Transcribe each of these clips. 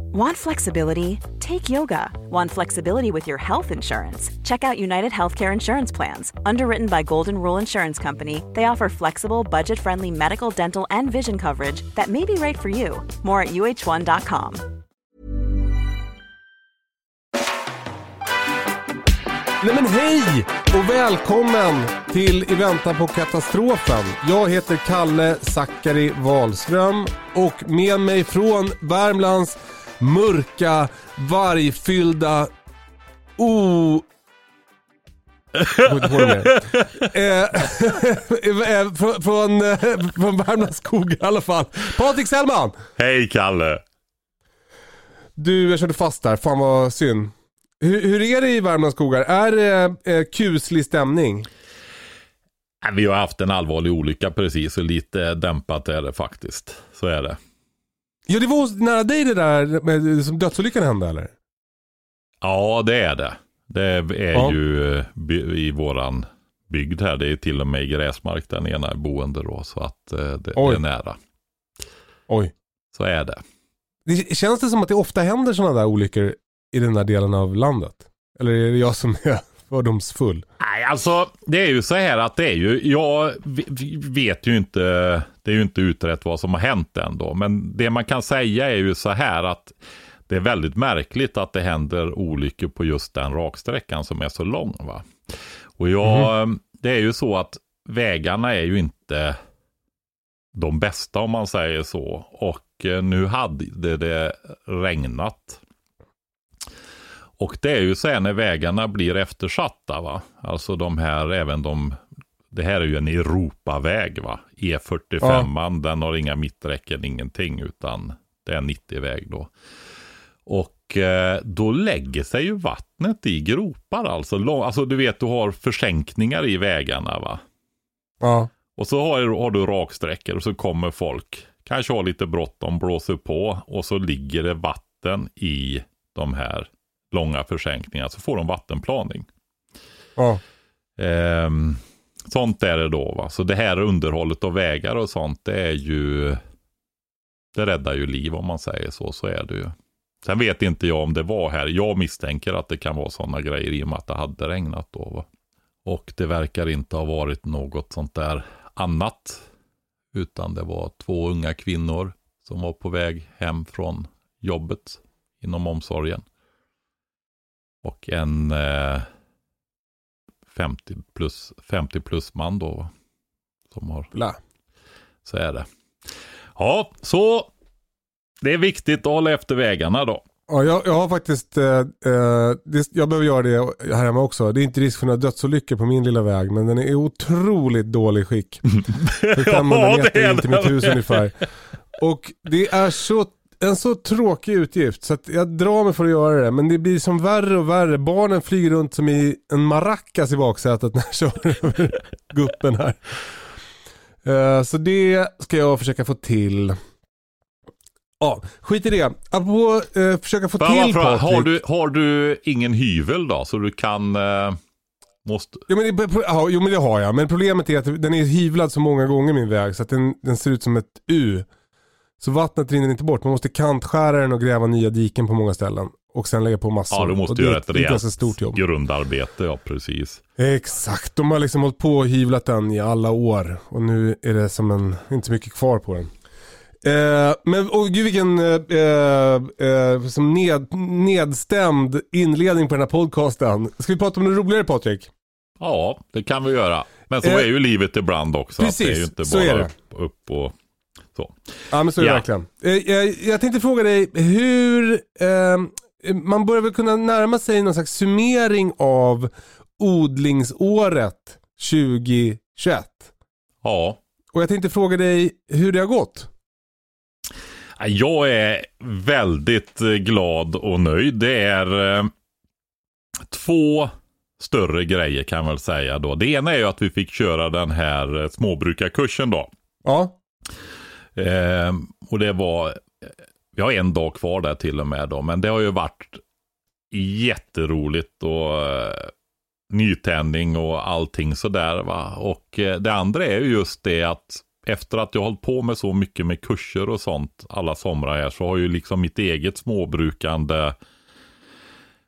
Want flexibility? Take yoga. Want flexibility with your health insurance? Check out United Healthcare Insurance Plans. Underwritten by Golden Rule Insurance Company, they offer flexible, budget friendly medical, dental, and vision coverage that may be right for you. More at uh1.com. Nej men hej och välkommen till I väntan på katastrofen. Jag heter Kalle Zackari Wahlström och med mig från Värmlands mörka, vargfyllda, o... Mer. Eh, eh, från, från, eh, från Värmlands skog i alla fall. Patrik Sellman! Hej Kalle! Du, jag körde fast där. Fan vad synd. Hur, hur är det i Värmlands skogar? Är det eh, kuslig stämning? Vi har haft en allvarlig olycka precis och lite dämpat är det faktiskt. Så är det. Ja, det var nära dig det där med, som dödsolyckan hände eller? Ja, det är det. Det är Ja. ju eh, i våran bygd här. Det är till och med gräsmark den ena är boende då. Så att eh, det, Oj. är nära. Oj. Så är det. Det, känns det som att det ofta händer sådana där olyckor i den där delen av landet? Eller är det jag som är fördomsfull? Nej, alltså det är ju så här att det är ju, jag vet ju inte, det är ju inte utrett vad som har hänt än då. Men det man kan säga är ju så här att det är väldigt märkligt att det händer olyckor på just den raksträckan som är så lång. Va? Och jag, det är ju så att vägarna är ju inte de bästa om man säger så. Och eh, nu hade det regnat. Och det är ju så här när vägarna blir eftersatta va. Alltså de här, även de, det här är ju en Europaväg va. E45, den har inga mitträcken, ingenting, utan det är en 90-väg då. Och eh, då lägger sig ju vattnet i gropar alltså. Lång, alltså du vet, du har försänkningar i vägarna va. Ja. Och så har, har du raksträckor och så kommer folk, kanske har lite bråttom, blåser på och så ligger det vatten i de här långa försänkningarna. Så får de vattenplaning. Ja. Ehm, sånt är det då va. Så det här underhållet av vägar och sånt, det är ju, det räddar ju liv om man säger så. Så är det ju. Sen vet inte jag om det var här. Jag misstänker att det kan vara sådana grejer i och med att det hade regnat då. Va? Och det verkar inte ha varit något sånt där annat. Utan det var två unga kvinnor som var på väg hem från jobbet inom omsorgen. Och en eh, 50 plus, 50 plus man då. va, Som har, Bla. så är det. Ja, så det är viktigt att hålla efter vägarna då. Ja, jag, jag har faktiskt, eh, eh, det, jag behöver göra det här hemma också. Det är inte risk för några dödsolyckor på min lilla väg, men den är i otroligt dålig skick. För 500 Ja, det meter in till mitt hus ungefär. Och det är så, en så tråkig utgift så att jag drar mig för att göra det. Men det blir som värre och värre. Barnen flyger runt som i en maracas i baksätet när jag kör över guppen här. Eh, så det ska jag försöka få till. Ja, skit i det. Apropå eh, försöka få jag till Patrik. har, du, har du ingen hyvel då? Så du kan... Eh, måste... Ja, men det, ja, jo men det har jag. Men problemet är att den är hyvlad så många gånger min väg så att den, den ser ut som ett U. Så vattnet rinner inte bort. Man måste kantskära den och gräva nya diken på många ställen. Och sen lägga på massor. Ja, du måste göra ett rejält stort jobb. grundarbete. Ja, precis. Exakt, de har liksom hållit på och hyvlat den i alla år. Och nu är det som en, inte så mycket kvar på den. Eh, men och gud vilken eh, eh, som ned, nedstämd inledning på den här podcasten. Ska vi prata om något roligare Patrik? Ja, det kan vi göra. Men så Eh, är ju livet ibland också. precis, att det är ju inte så är bara det. upp, upp och så. Ja men så är det Ja. verkligen. Eh, jag, jag tänkte fråga dig hur, eh, man börjar väl kunna närma sig någon slags summering av odlingsåret 2021. Ja, Och jag tänkte fråga dig hur det har gått. jag är väldigt eh, glad och nöjd. Det är eh, två större grejer kan man väl säga då. Det ena är ju att vi fick köra den här eh, småbrukarkursen då. Ja, Eh, och det var, vi har en dag kvar där till och med då, men det har ju varit jätteroligt och eh, nytändning och allting sådär va. Och eh, det andra är ju just det att efter att jag hållit på med så mycket med kurser och sånt alla somrar här så har ju liksom mitt eget småbrukande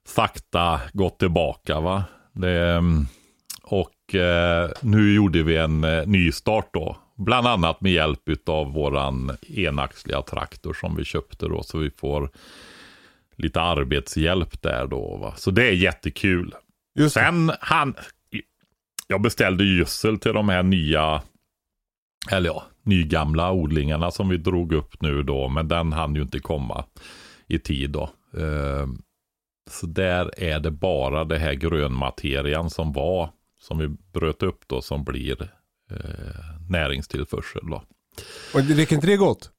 sakta gått tillbaka va. Det, ehm, och eh, nu gjorde vi en eh, ny start då. Bland annat med hjälp av våran enaxliga traktor som vi köpte då. Så vi får lite arbetshjälp där då. Va? Så det är jättekul. just det. Sen han, jag beställde gödsel till de här nya, eller ja, nygamla odlingarna som vi drog upp nu då. Men den hann ju inte komma i tid då. Eh, Så där är det bara det här grönmaterian som var, som vi bröt upp då, som blir eh, näringstillförsel då. Och det räcker inte det gott?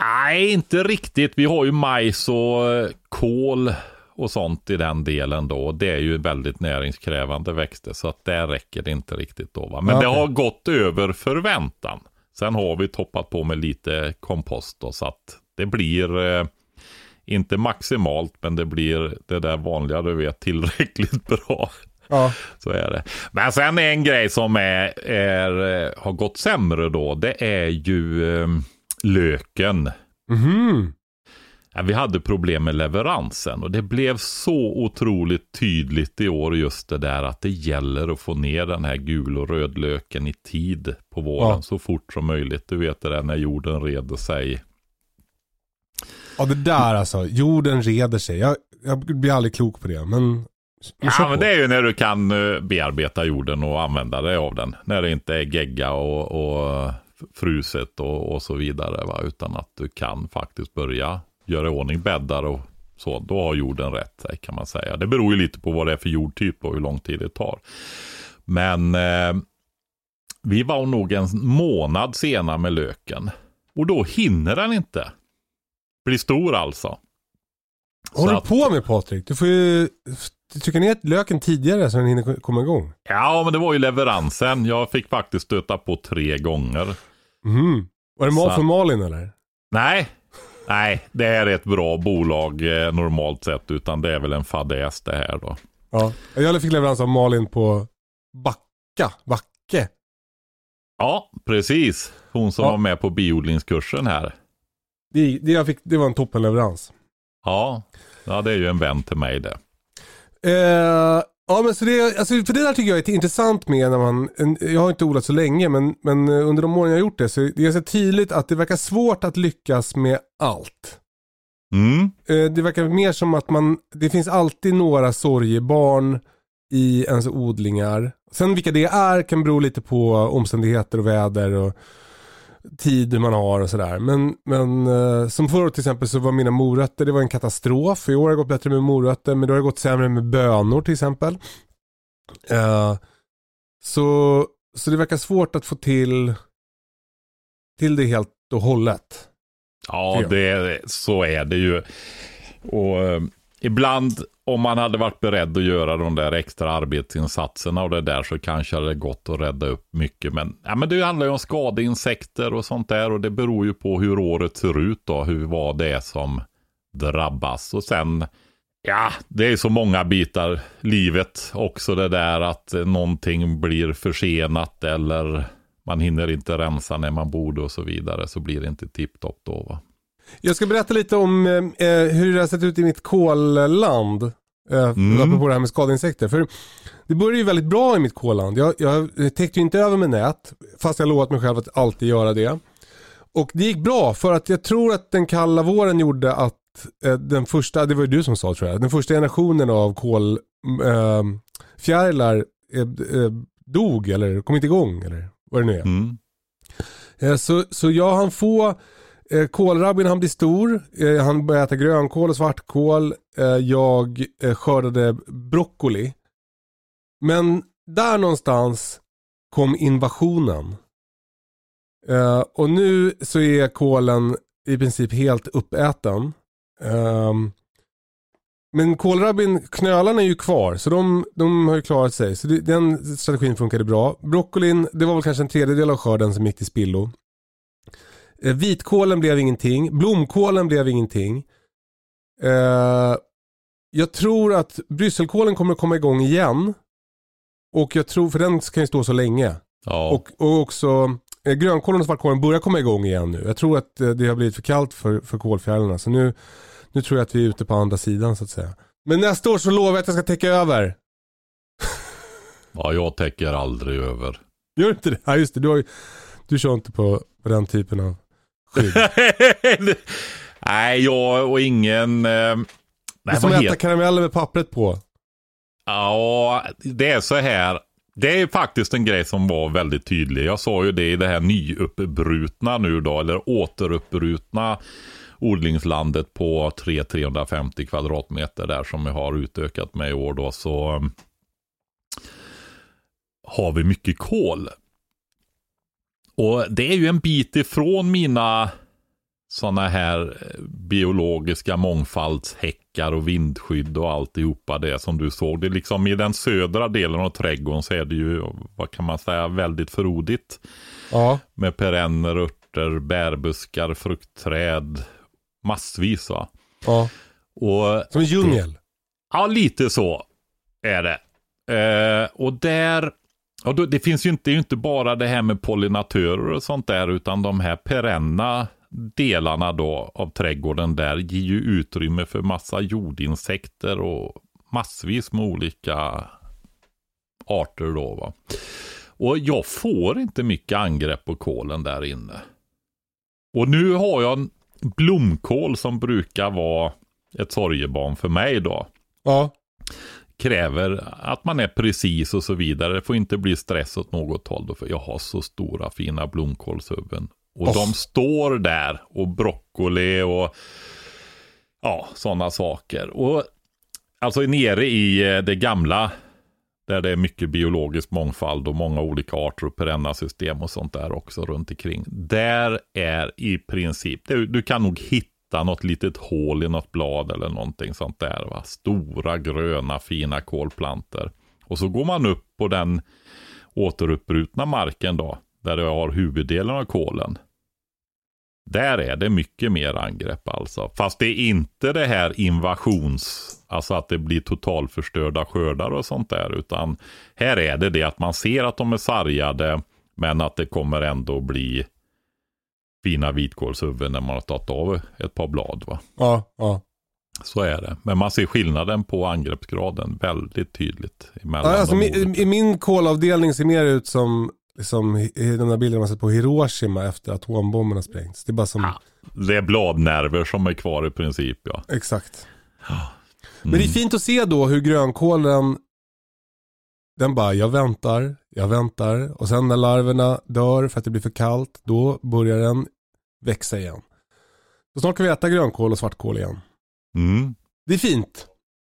Nej, inte riktigt. Vi har ju majs och eh, kål och sånt i den delen då. Det är ju väldigt näringskrävande växter så att där räcker det inte riktigt då. Va? Men Ja, det har gått över förväntan. Sen har vi toppat på med lite kompost då så att det blir eh, inte maximalt men det blir det där vanliga du vet tillräckligt bra. Ja. Så är det. Men sen en grej som är, är, eh, har gått sämre då. Det är ju eh, löken. Mhm. Ja, vi hade problem med leveransen och det blev så otroligt tydligt i år just det där att det gäller att få ner den här gul och rödlöken i tid på våren Ja. så fort som möjligt. Du vet det där när jorden reder sig. Ja det där alltså, jorden reder sig. Jag, jag blir aldrig klok på det men... Ja, men det är ju när du kan eh, bearbeta jorden och använda dig av den. När det inte är gegga och, och fruset och, och så vidare. Va? Utan att du kan faktiskt börja göra i ordning bäddar och så. Då har jorden rätt sig kan man säga. Det beror ju lite på vad det är för jordtyp och hur lång tid det tar. Men eh, vi var nog en månad sena med löken. Och då hinner den inte bli stor alltså. Håller du på med Patrik? Du får ju trycka ner löken tidigare så den hinner komma igång. Ja, men det var ju leveransen. Jag fick faktiskt stöta på tre gånger. Mhm. Var det mat Så- från Malin eller? Nej, nej, det är ett bra bolag eh, normalt sett, utan det är väl en fadäs det här då. Ja. Jag fick leverans av Malin på Backa. Backe. Ja, precis. Hon som Ja. var med på biodlingskursen här. Det, det, jag fick, det var en toppenleverans. Ja, ja, det är ju en vän till mig det. Eh, ja men så det, alltså, för det där tycker jag är intressant med när man, jag har inte odlat så länge men, men eh, under de åren jag har gjort det så är det ganska tydligt att det verkar svårt att lyckas med allt. Mm, Eh, det verkar mer som att man, det finns alltid några sorgebarn i ens odlingar. Sen vilka det är kan bero lite på omständigheter och väder och tid man har och sådär. Men, men eh, som förra året till exempel så var mina morötter, det var en katastrof. I år har det gått bättre med morötter men då har det gått sämre med bönor till exempel. Eh, så, så det verkar svårt att få till, till det helt och hållet. ja, Ja. det, så är det ju. Och eh, ibland, om man hade varit beredd att göra de där extra arbetsinsatserna och det där så kanske hade det gått att rädda upp mycket. Men, ja, men det handlar ju om skadeinsekter och sånt där och det beror ju på hur året ser ut då, hur vad det är som drabbas. Och sen, ja, det är så många bitar livet också det där att någonting blir försenat eller man hinner inte rensa när man borde och så vidare så blir det inte tipptopp då va. Jag ska berätta lite om eh, hur det har sett ut i mitt kolland. Eh, Mm. Apropå det här med skadeinsekter. För det började ju väldigt bra i mitt kolland. Jag, jag täckte ju inte över med nät. Fast jag lovat mig själv att alltid göra det. och det gick bra för att jag tror att den kalla våren gjorde att eh, den första, det var ju du som sa tror jag, den första generationen av kolfjärilar eh, eh, dog eller kom inte igång eller vad det nu är. Mm. Eh, Så, så jag han få eh, Kålrabbin han blir stor, eh, han börjar äta grönkål och svartkål. Eh, jag eh, skördade broccoli. Men där någonstans kom invasionen. Eh, och nu så är kålen i princip helt uppäten. Ehm, men kålrabbin, knölarna är ju kvar så de, de har ju klarat sig. Så det, den strategin funkade bra. Broccolin, det var väl kanske en tredjedel av skörden som gick till spillo. Eh, vitkålen blev ingenting. Blomkålen blev ingenting. Eh, jag tror att brysselkålen kommer att komma igång igen. Och jag tror, för den kan ju stå så länge. Ja. Och, och också eh, grönkålen och svartkålen börjar komma igång igen nu. Jag tror att eh, det har blivit för kallt för, för kolfjärilarna. Så nu, nu tror jag att vi är ute på andra sidan så att säga. Men nästa år så lovar jag att jag ska täcka över. ja, jag täcker aldrig över. Gör inte det? Ja just det, du, har ju, du kör inte på, på den typen av skydd. Nej, jag och ingen... Eh, Det är som att äta karameller med pappret på. Ja, det är så här. Det är faktiskt en grej som var väldigt tydlig. Jag sa ju det i det här nyuppbrutna nu då, eller återuppbrutna odlingslandet på 3-350 kvadratmeter där som jag har utökat med i år då. Så um, har vi mycket kol. Och det är ju en bit ifrån mina sådana här eh, biologiska mångfaldshäckar och vindskydd och alltihopa det som du såg. Det är liksom i den södra delen av trädgården så är det ju, vad kan man säga, väldigt frodigt. Ja. Med perenner, örter, bärbuskar, fruktträd, massvis va. ja. Och Som en djungel. Ja, lite så är det. Eh, och där, och då, det finns ju inte, det är ju inte bara det här med pollinatörer och sånt där, utan de här perenna delarna då av trädgården där ger ju utrymme för massa jordinsekter och massvis med olika arter då va. Och jag får inte mycket angrepp på kålen där inne. Och nu har jag en blomkål som brukar vara ett sorgebarn för mig då Ja kräver att man är precis och så vidare. Det får inte bli stress åt något håll då, för jag har så stora fina blomkålshuvuden. Och Oh. de står där och broccoli och ja, sådana saker. Och alltså nere i eh, det gamla där det är mycket biologisk mångfald och många olika arter och perenna system och sånt där också runt omkring. Där är i princip, du, du kan nog hitta något litet hål i något blad eller någonting sånt där. Va? Stora gröna fina kolplanter. Och så går man upp på den återuppbrutna marken då, där jag har huvuddelen av kolen. Där är det mycket mer angrepp alltså. Fast det är inte det här invasions, alltså att det blir totalförstörda skördar och sånt där. Utan här är det det att man ser att de är sargade, men att det kommer ändå bli fina vitkålshuvuden när man har tagit av ett par blad. Va? Ja. Ja. Så är det. Men man ser skillnaden på angreppsgraden väldigt tydligt. Ja, alltså, min. I min kolavdelning ser mer ut som liksom, den där bilden man sett på Hiroshima efter atombomberna sprängts. Det är bara som, Ja. Det är bladnerver som är kvar i princip. Ja. exakt. Mm. Men det är fint att se då hur grönkålen, den bara, jag väntar, jag väntar. Och sen när larverna dör för att det blir för kallt, då börjar den växa igen. Så snart kan vi äta grönkål och svartkål igen. Mm. Det är fint.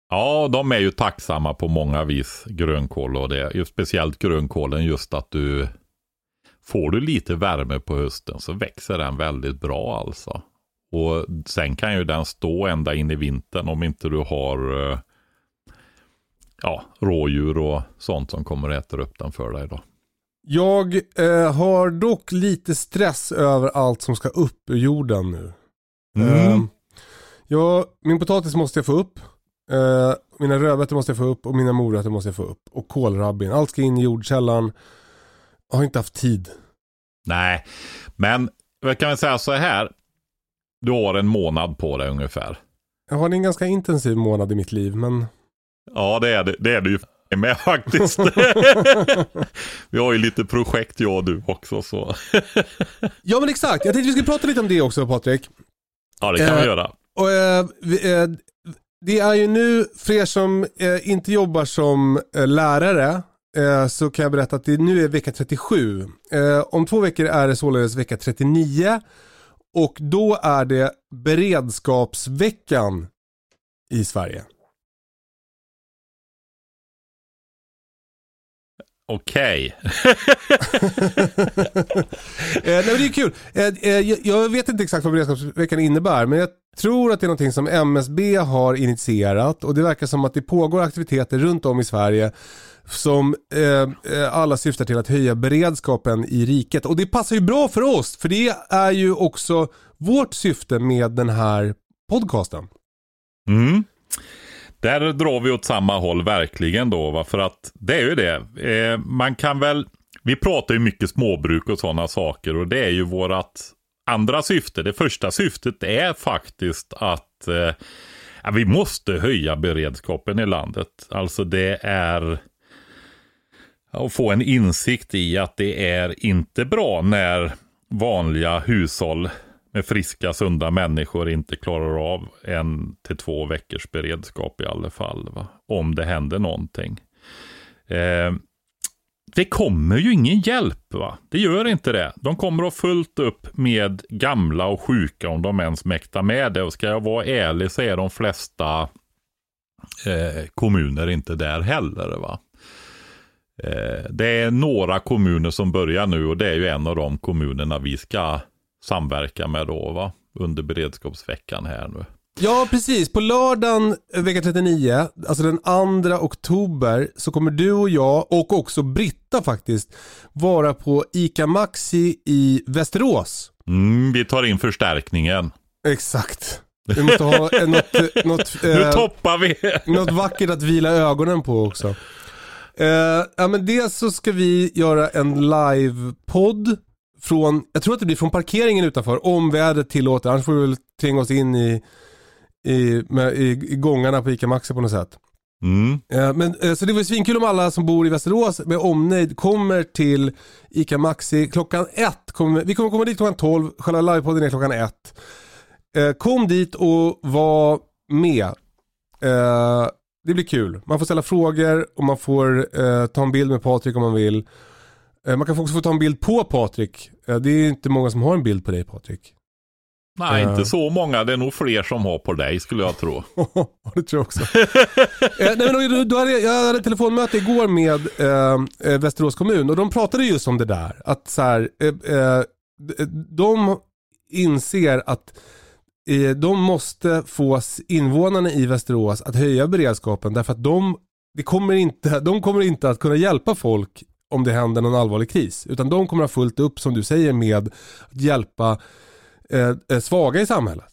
Ja, de är ju tacksamma på många vis, grönkål och det. Just speciellt grönkålen, just att du får du lite värme på hösten så växer den väldigt bra alltså. Och sen kan ju den stå ända in i vintern om inte du har eh, ja, rådjur och sånt som kommer att äta upp den för dig då. Jag eh, har dock lite stress över allt som ska upp ur jorden nu. Mm. Eh, ja, min potatis måste jag få upp. Eh, mina rödbetor måste jag få upp och mina morötter måste jag få upp. Och kålrabbin. Allt ska in i jordkällan. Jag har inte haft tid. Nej, men jag kan väl säga så här. Du har en månad på dig ungefär. Jag har en ganska intensiv månad i mitt liv men Ja, det är det, det, är det ju. med faktiskt. vi har ju lite projekt jag och du också så. Ja men exakt, jag tänkte vi skulle prata lite om det också Patrik. Ja det kan vi Eh, göra. Och, eh, vi, eh, det är ju nu, för er som eh, inte jobbar som eh, lärare, eh, så kan jag berätta att det nu är vecka 37. Eh, om två veckor är det således vecka 39 och då är det beredskapsveckan i Sverige. Okej. Eh, nej, men det är kul. Eh, eh, jag, jag vet inte exakt vad beredskapsveckan innebär men jag tror att det är någonting som MSB har initierat och det verkar som att det pågår aktiviteter runt om i Sverige som eh, eh, alla syftar till att höja beredskapen i riket. Och det passar ju bra för oss för det är ju också vårt syfte med den här podcasten. Mm. Där drar vi åt samma håll verkligen då. Va? För att det är ju det. Eh, man kan väl, vi pratar ju mycket småbruk och sådana saker och det är ju vårat andra syfte. Det första syftet är faktiskt att eh, vi måste höja beredskapen i landet. Alltså det är att få en insikt i att det är inte bra när vanliga hushåll med friska, sunda människor inte klarar av en till två veckors beredskap i alla fall. Va? Om det händer någonting. Eh, det kommer ju ingen hjälp. va? Det gör inte det. De kommer att ha fullt upp med gamla och sjuka om de ens mäktar med det. Och ska jag vara ärlig så är de flesta eh, kommuner inte där heller. va. Eh, det är några kommuner som börjar nu och det är ju en av de kommunerna vi ska samverka med då va? Under beredskapsveckan här nu. Ja, precis. På lördagen eh, vecka 39, alltså den 2 oktober, så kommer du och jag och också Britta faktiskt vara på ICA Maxi i Västerås. Mm, vi tar in förstärkningen. Exakt. Vi måste ha eh, något, eh, något, Nu eh, toppar vi! något vackert att vila ögonen på också. Eh, ja, men dels så ska vi göra en live-podd från, jag tror att det blir från parkeringen utanför, om vädret tillåter. Annars får vi väl tvinga oss in i, i, med, i, i gångarna på ICA Maxi på något sätt. Mm. Eh, Men, eh, så det var svinkul om alla som bor i Västerås med omnejd kommer till ICA Maxi klockan ett. Kommer, vi kommer komma dit klockan 12, själva livepodden är klockan ett. Eh, Kom dit och var med. Det blir kul. Man får ställa frågor och man får ta en bild med Patrik om man vill. Eh, Man kan också få ta en bild på Patrik. Eh, Det är inte många som har en bild på dig Patrik. Nej, Eh. inte så många. Det är nog fler som har på dig skulle jag tro. Det tror jag också. eh, nej, men då, då hade jag, jag hade ett telefonmöte igår med eh, eh, Västerås kommun och de pratade just om det där. Att så här, eh, eh, de inser att eh, de måste få invånarna i Västerås att höja beredskapen därför att de, det kommer inte, de kommer inte att kunna hjälpa folk om det händer någon allvarlig kris. Utan de kommer att ha fullt upp, som du säger, med att hjälpa eh, eh, svaga i samhället.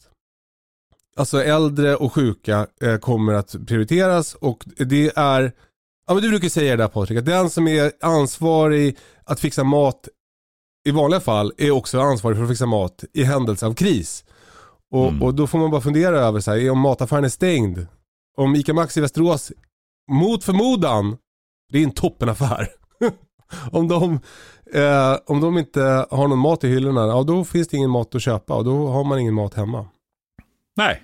Alltså äldre och sjuka eh, kommer att prioriteras och det är, ja men du brukar säga det där Patrik, att den som är ansvarig att fixa mat i vanliga fall är också ansvarig för att fixa mat i händelse av kris. Och, Mm. och då får man bara fundera över så här, om mataffären är stängd, om ICA Maxi i Västerås mot förmodan, det är en toppenaffär. om, de, eh, om de inte har någon mat i hyllorna, ja då finns det ingen mat att köpa och då har man ingen mat hemma. Nej,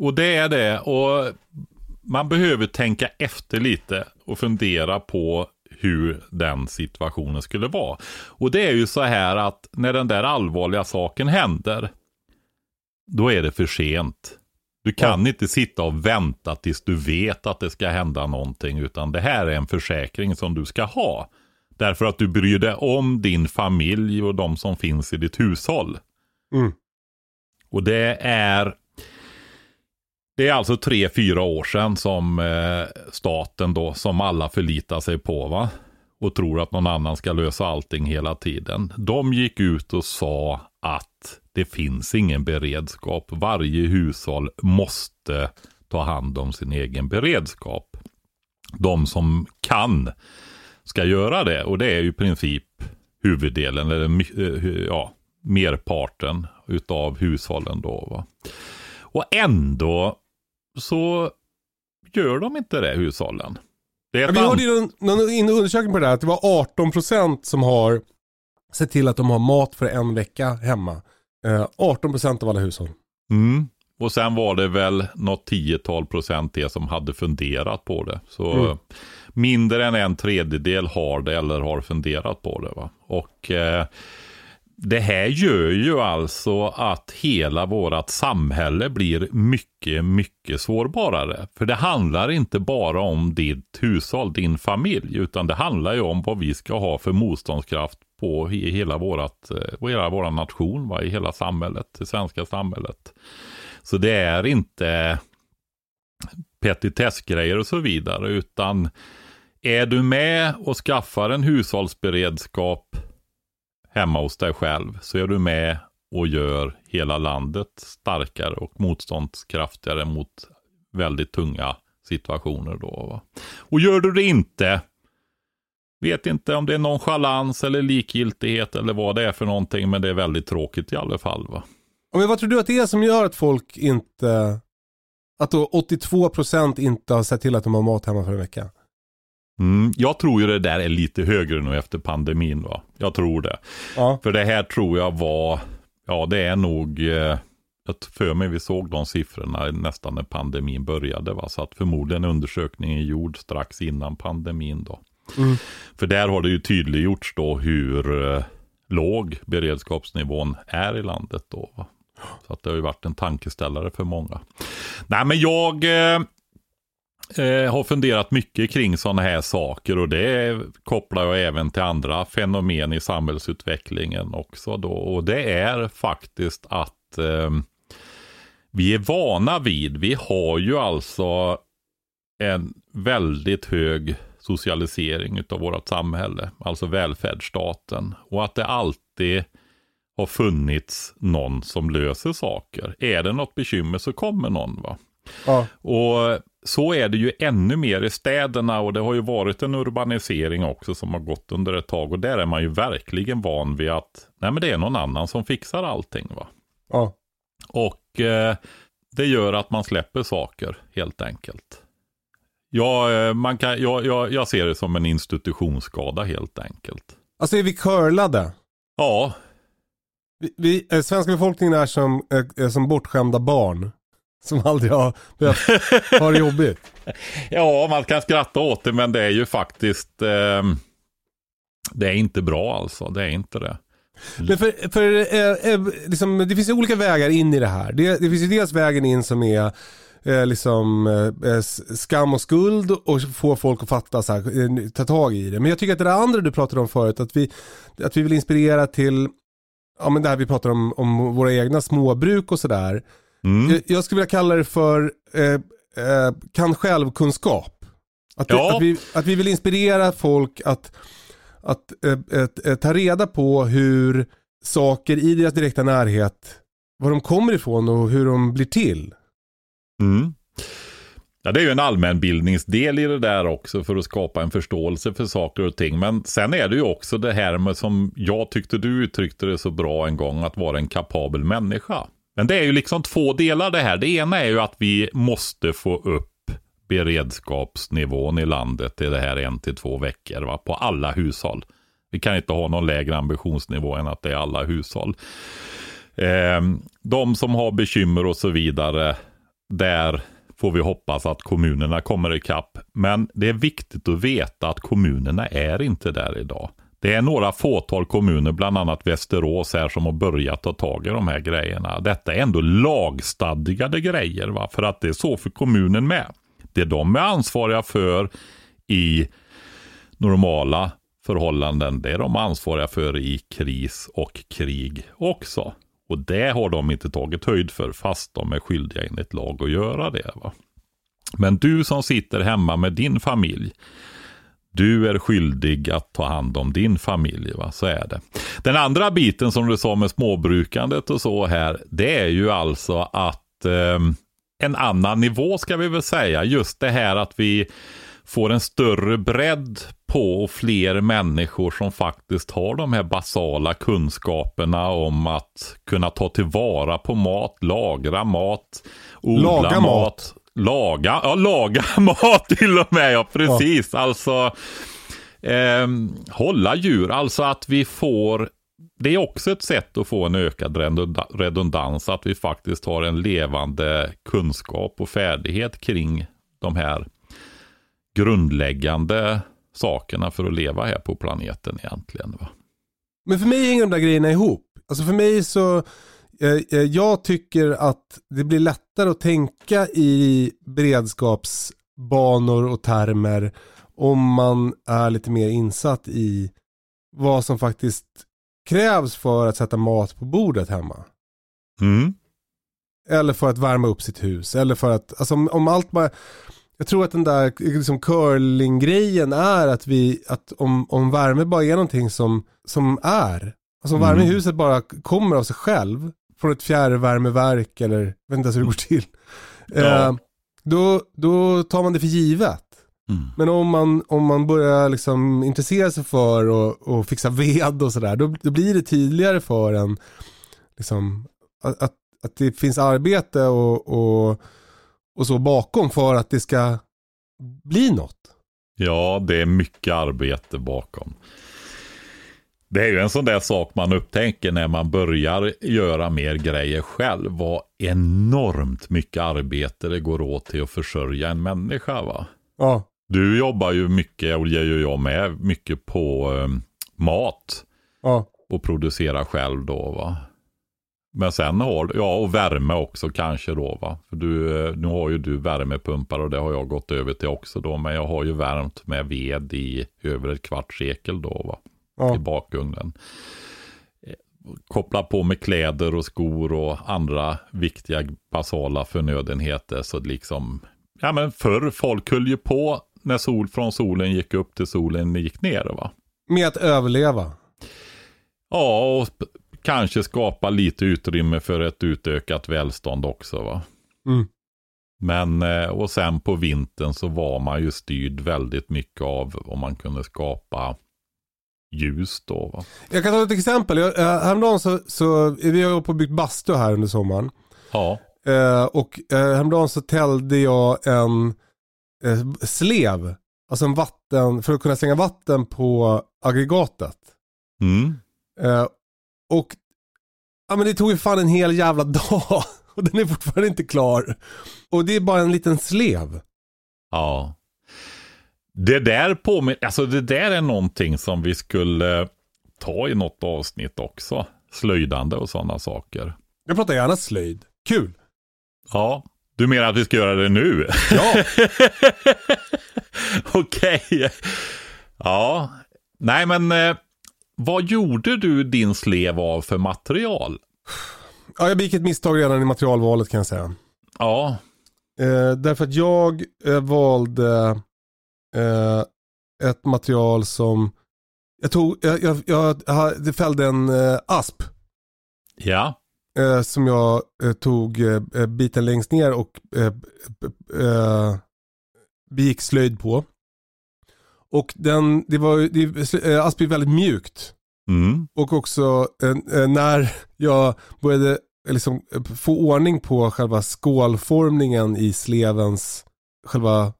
och det är det. Och man behöver tänka efter lite och fundera på hur den situationen skulle vara. Och det är ju så här att när den där allvarliga saken händer, då är det för sent. Du kan inte sitta och vänta tills du vet att det ska hända någonting, utan det här är en försäkring som du ska ha. Därför att du bryr dig om din familj och de som finns i ditt hushåll. Mm. Och det är det är alltså tre, fyra år sedan som eh, staten då, som alla förlitar sig på va. Och tror att någon annan ska lösa allting hela tiden. De gick ut och sa att det finns ingen beredskap. Varje hushåll måste ta hand om sin egen beredskap. De som kan ska göra det. Och det är ju i princip huvuddelen, eller eh, ja, merparten utav hushållen då. Va? Och ändå så gör de inte det, hushållen. Det Ja, vi hörde ju någon, någon undersökning på det där, att det var 18% som har sett till att de har mat för en vecka hemma. Eh, 18% av alla hushåll. Mm. Och sen var det väl något tiotal procent det som hade funderat på det. Så Mm mindre än en tredjedel har det eller har funderat på det. Va? Och eh, det här gör ju alltså att hela vårt samhälle blir mycket, mycket sårbarare. För det handlar inte bara om ditt hushåll, din familj, utan det handlar ju om vad vi ska ha för motståndskraft på i hela vårat, eh, hela vår nation, va? i hela samhället, det svenska samhället. Så det är inte petitessgrejer och så vidare, utan är du med och skaffar en hushållsberedskap hemma hos dig själv, så är du med och gör hela landet starkare och motståndskraftigare mot väldigt tunga situationer då. Va? Och gör du det inte, vet inte om det är nonchalans eller likgiltighet eller vad det är för någonting, men det är väldigt tråkigt i alla fall. Va? Men vad tror du att det är som gör att folk inte, att då 82% inte har sett till att de har mat hemma för en vecka? Mm, jag tror ju det där är lite högre nu efter pandemin. Va? Jag tror det. Ja. För det här tror jag var, ja det är nog, eh, jag för mig vi såg de siffrorna nästan när pandemin började. Va? Så att förmodligen undersökningen är gjord strax innan pandemin då. Mm. För där har det ju tydliggjorts då hur eh, låg beredskapsnivån är i landet då. Va? Så att det har ju varit en tankeställare för många. Nej men jag eh, eh, har funderat mycket kring sådana här saker och det kopplar jag även till andra fenomen i samhällsutvecklingen också då. Och det är faktiskt att eh, vi är vana vid, vi har ju alltså en väldigt hög socialisering av vårt samhälle, alltså välfärdsstaten. Och att det alltid har funnits någon som löser saker. Är det något bekymmer så kommer någon. va. Ja. Och så är det ju ännu mer i städerna och det har ju varit en urbanisering också som har gått under ett tag och där är man ju verkligen van vid att nej men det är någon annan som fixar allting. va. Ja. Och eh, det gör att man släpper saker helt enkelt. Ja, eh, man kan, jag, jag, jag ser det som en institutionsskada helt enkelt. Alltså är vi curlade? Ja, Vi, vi, eh, svenska befolkningen är som, eh, är som bortskämda barn. Som aldrig har behövt ha det jobbigt. ja, man kan skratta åt det men det är ju faktiskt eh, det är inte bra alltså. Det är inte det. Men för, för eh, eh, liksom, det finns ju olika vägar in i det här. Det, det finns ju dels vägen in som är eh, liksom eh, eh, skam och skuld och få folk att fatta så här, eh, ta tag i det. Men jag tycker att det där andra du pratade om förut, att vi, att vi vill inspirera till, ja men det här vi pratar om, om våra egna småbruk och sådär. Mm. Jag, jag skulle vilja kalla det för eh, eh, kan självkunskap. Att, vi, Ja. att, vi, att vi vill inspirera folk att, att eh, eh, ta reda på hur saker i deras direkta närhet, var de kommer ifrån och hur de blir till. Mm. Ja, det är ju en allmänbildningsdel i det där också för att skapa en förståelse för saker och ting. Men sen är det ju också det här med som jag tyckte du uttryckte det så bra en gång, att vara en kapabel människa. Men det är ju liksom två delar det här. Det ena är ju att vi måste få upp beredskapsnivån i landet till det här en till två veckor va? på alla hushåll. Vi kan inte ha någon lägre ambitionsnivå än att det är alla hushåll. Eh, de som har bekymmer och så vidare, där får vi hoppas att kommunerna kommer ikapp. Men det är viktigt att veta att kommunerna är inte där idag. Det är några fåtal kommuner, bland annat Västerås här, som har börjat ta tag i de här grejerna. Detta är ändå lagstadgade grejer, va? för att det är så för kommunen med. Det de är ansvariga för i normala förhållanden, det är de ansvariga för i kris och krig också. Och det har de inte tagit höjd för, fast de är skyldiga enligt lag att göra det. Va? Men du som sitter hemma med din familj, du är skyldig att ta hand om din familj, va? så är det. Den andra biten som du sa med småbrukandet och så här, det är ju alltså att eh, en annan nivå ska vi väl säga. Just det här att vi får en större bredd på och fler människor som faktiskt har de här basala kunskaperna om att kunna ta tillvara på mat, lagra mat, odla Laga mat. mat. Laga, ja laga mat till och med, ja precis. Ja. Alltså eh, hålla djur, alltså att vi får det är också ett sätt att få en ökad redundans, att vi faktiskt har en levande kunskap och färdighet kring de här grundläggande sakerna för att leva här på planeten egentligen. Va? Men för mig hänger de där grejerna ihop. Alltså för mig så, jag tycker att det blir lättare att tänka i beredskapsbanor och termer om man är lite mer insatt i vad som faktiskt krävs för att sätta mat på bordet hemma. Mm. Eller för att värma upp sitt hus. Eller för att, alltså om, om allt bara, jag tror att den där liksom curling-grejen är att vi, att om, om värme bara är någonting som, som är, alltså om värme i mm. huset bara kommer av sig själv, från ett fjärrvärmeverk eller, jag vet inte ens hur det går till. Ja. Eh, då, då tar man det för givet. Mm. Men om man, om man börjar liksom intressera sig för och, och fixa ved och sådär, då, då blir det tydligare för en liksom, att, att, att det finns arbete och, och, och så bakom för att det ska bli något. Ja, det är mycket arbete bakom. Det är ju en sån där sak man upptäcker när man börjar göra mer grejer själv. Vad enormt mycket arbete det går åt till att försörja en människa va? Ja. Du jobbar ju mycket, och det gör jag med, mycket på eh, mat. Ja. Och producera själv då va. Men sen har du, ja och värme också kanske då va. För du, eh, nu har ju du värmepumpar och det har jag gått över till också då. Men jag har ju värmt med ved i över ett kvarts sekel då va. Ja. I bakugnen. Eh, koppla på med kläder och skor och andra viktiga basala förnödenheter. Så liksom, ja men förr folk höll ju på när sol från solen gick upp till solen gick ner va. Med att överleva. Ja, och kanske skapa lite utrymme för ett utökat välstånd också va. Mm. Men, eh, och sen på vintern så var man ju styrd väldigt mycket av om man kunde skapa ljus då va. Jag kan ta ett exempel. Jag, äh, häromdagen så, så vi har på byggt bastu här under sommaren. Ja. Äh, och äh, häromdagen så tällde jag en äh, slev. Alltså en vatten, för att kunna slänga vatten på aggregatet. Mm. Äh, och ja, men det tog ju fan en hel jävla dag. Och den är fortfarande inte klar. Och det är bara en liten slev. Ja. Det där påminner, alltså det där är någonting som vi skulle ta i något avsnitt också. Slöjdande och sådana saker. Jag pratar gärna slöjd. Kul. Ja, du menar att vi ska göra det nu? Ja. Okej. Okay. Ja, nej men eh, vad gjorde du din slev av för material? Ja, jag begick ett misstag redan i materialvalet kan jag säga. Ja. Eh, därför att jag eh, valde eh, ett material som jag tog, jag, jag, jag, jag fällde en eh, asp. Ja. Eh, som jag eh, tog biten längst ner och begick slöjd på. Och den, det var, det, asp är väldigt mjukt. Mm. Och också eh, när jag började liksom få ordning på själva skålformningen i slevens själva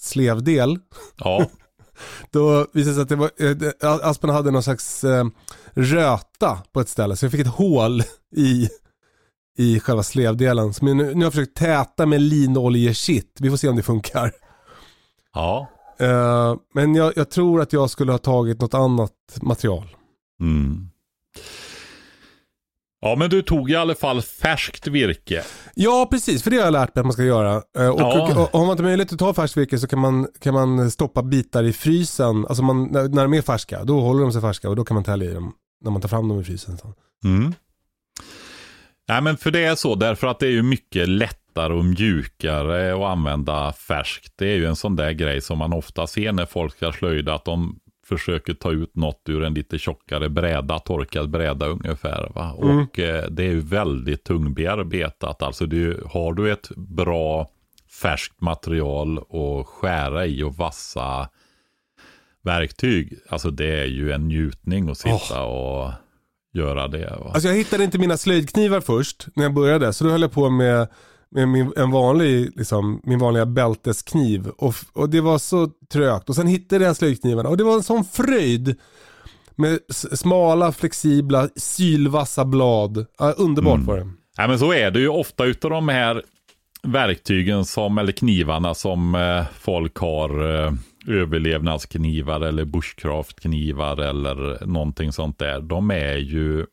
slevdel. Ja. Då visade det sig att det var, eh, aspen hade någon slags eh, röta på ett ställe. Så jag fick ett hål i, i själva slevdelen. Så nu, nu har jag försökt täta med linolje-shit. Vi får se om det funkar. Ja. Uh, men jag, jag, tror att jag skulle ha tagit något annat material. Mm. Ja, men du tog i alla fall färskt virke. Ja, precis. För det har jag lärt mig att man ska göra. Uh, och, ja. och, och, har man inte möjlighet att ta färskt virke så kan man, kan man stoppa bitar i frysen. Alltså man, när, när de är färska, då håller de sig färska och då kan man tälja i dem när man tar fram dem i frysen. Mm. Nej, men för det är så, därför att det är ju mycket lätt lättare och mjukare att använda färskt. Det är ju en sån där grej som man ofta ser när folk ska slöjda, att de försöker ta ut något ur en lite tjockare bräda, torkad bräda ungefär. Va? Mm. Och eh, det är ju väldigt tungbearbetat. Alltså du, har du ett bra färskt material att skära i och vassa verktyg, alltså det är ju en njutning att sitta oh. och göra det. Va? Alltså jag hittade inte mina slöjdknivar först när jag började, så då höll jag på med med min, en vanlig, liksom, min vanliga bälteskniv. Och, och det var så trögt. Och sen hittade jag slöjdknivarna och det var en sån fröjd. Med smala, flexibla, sylvassa blad. Ja, underbart mm. var det. Ja, men så är det ju ofta utav de här verktygen som, eller knivarna som eh, folk har. Eh, överlevnadsknivar eller bushcraftknivar eller någonting sånt där. De är ju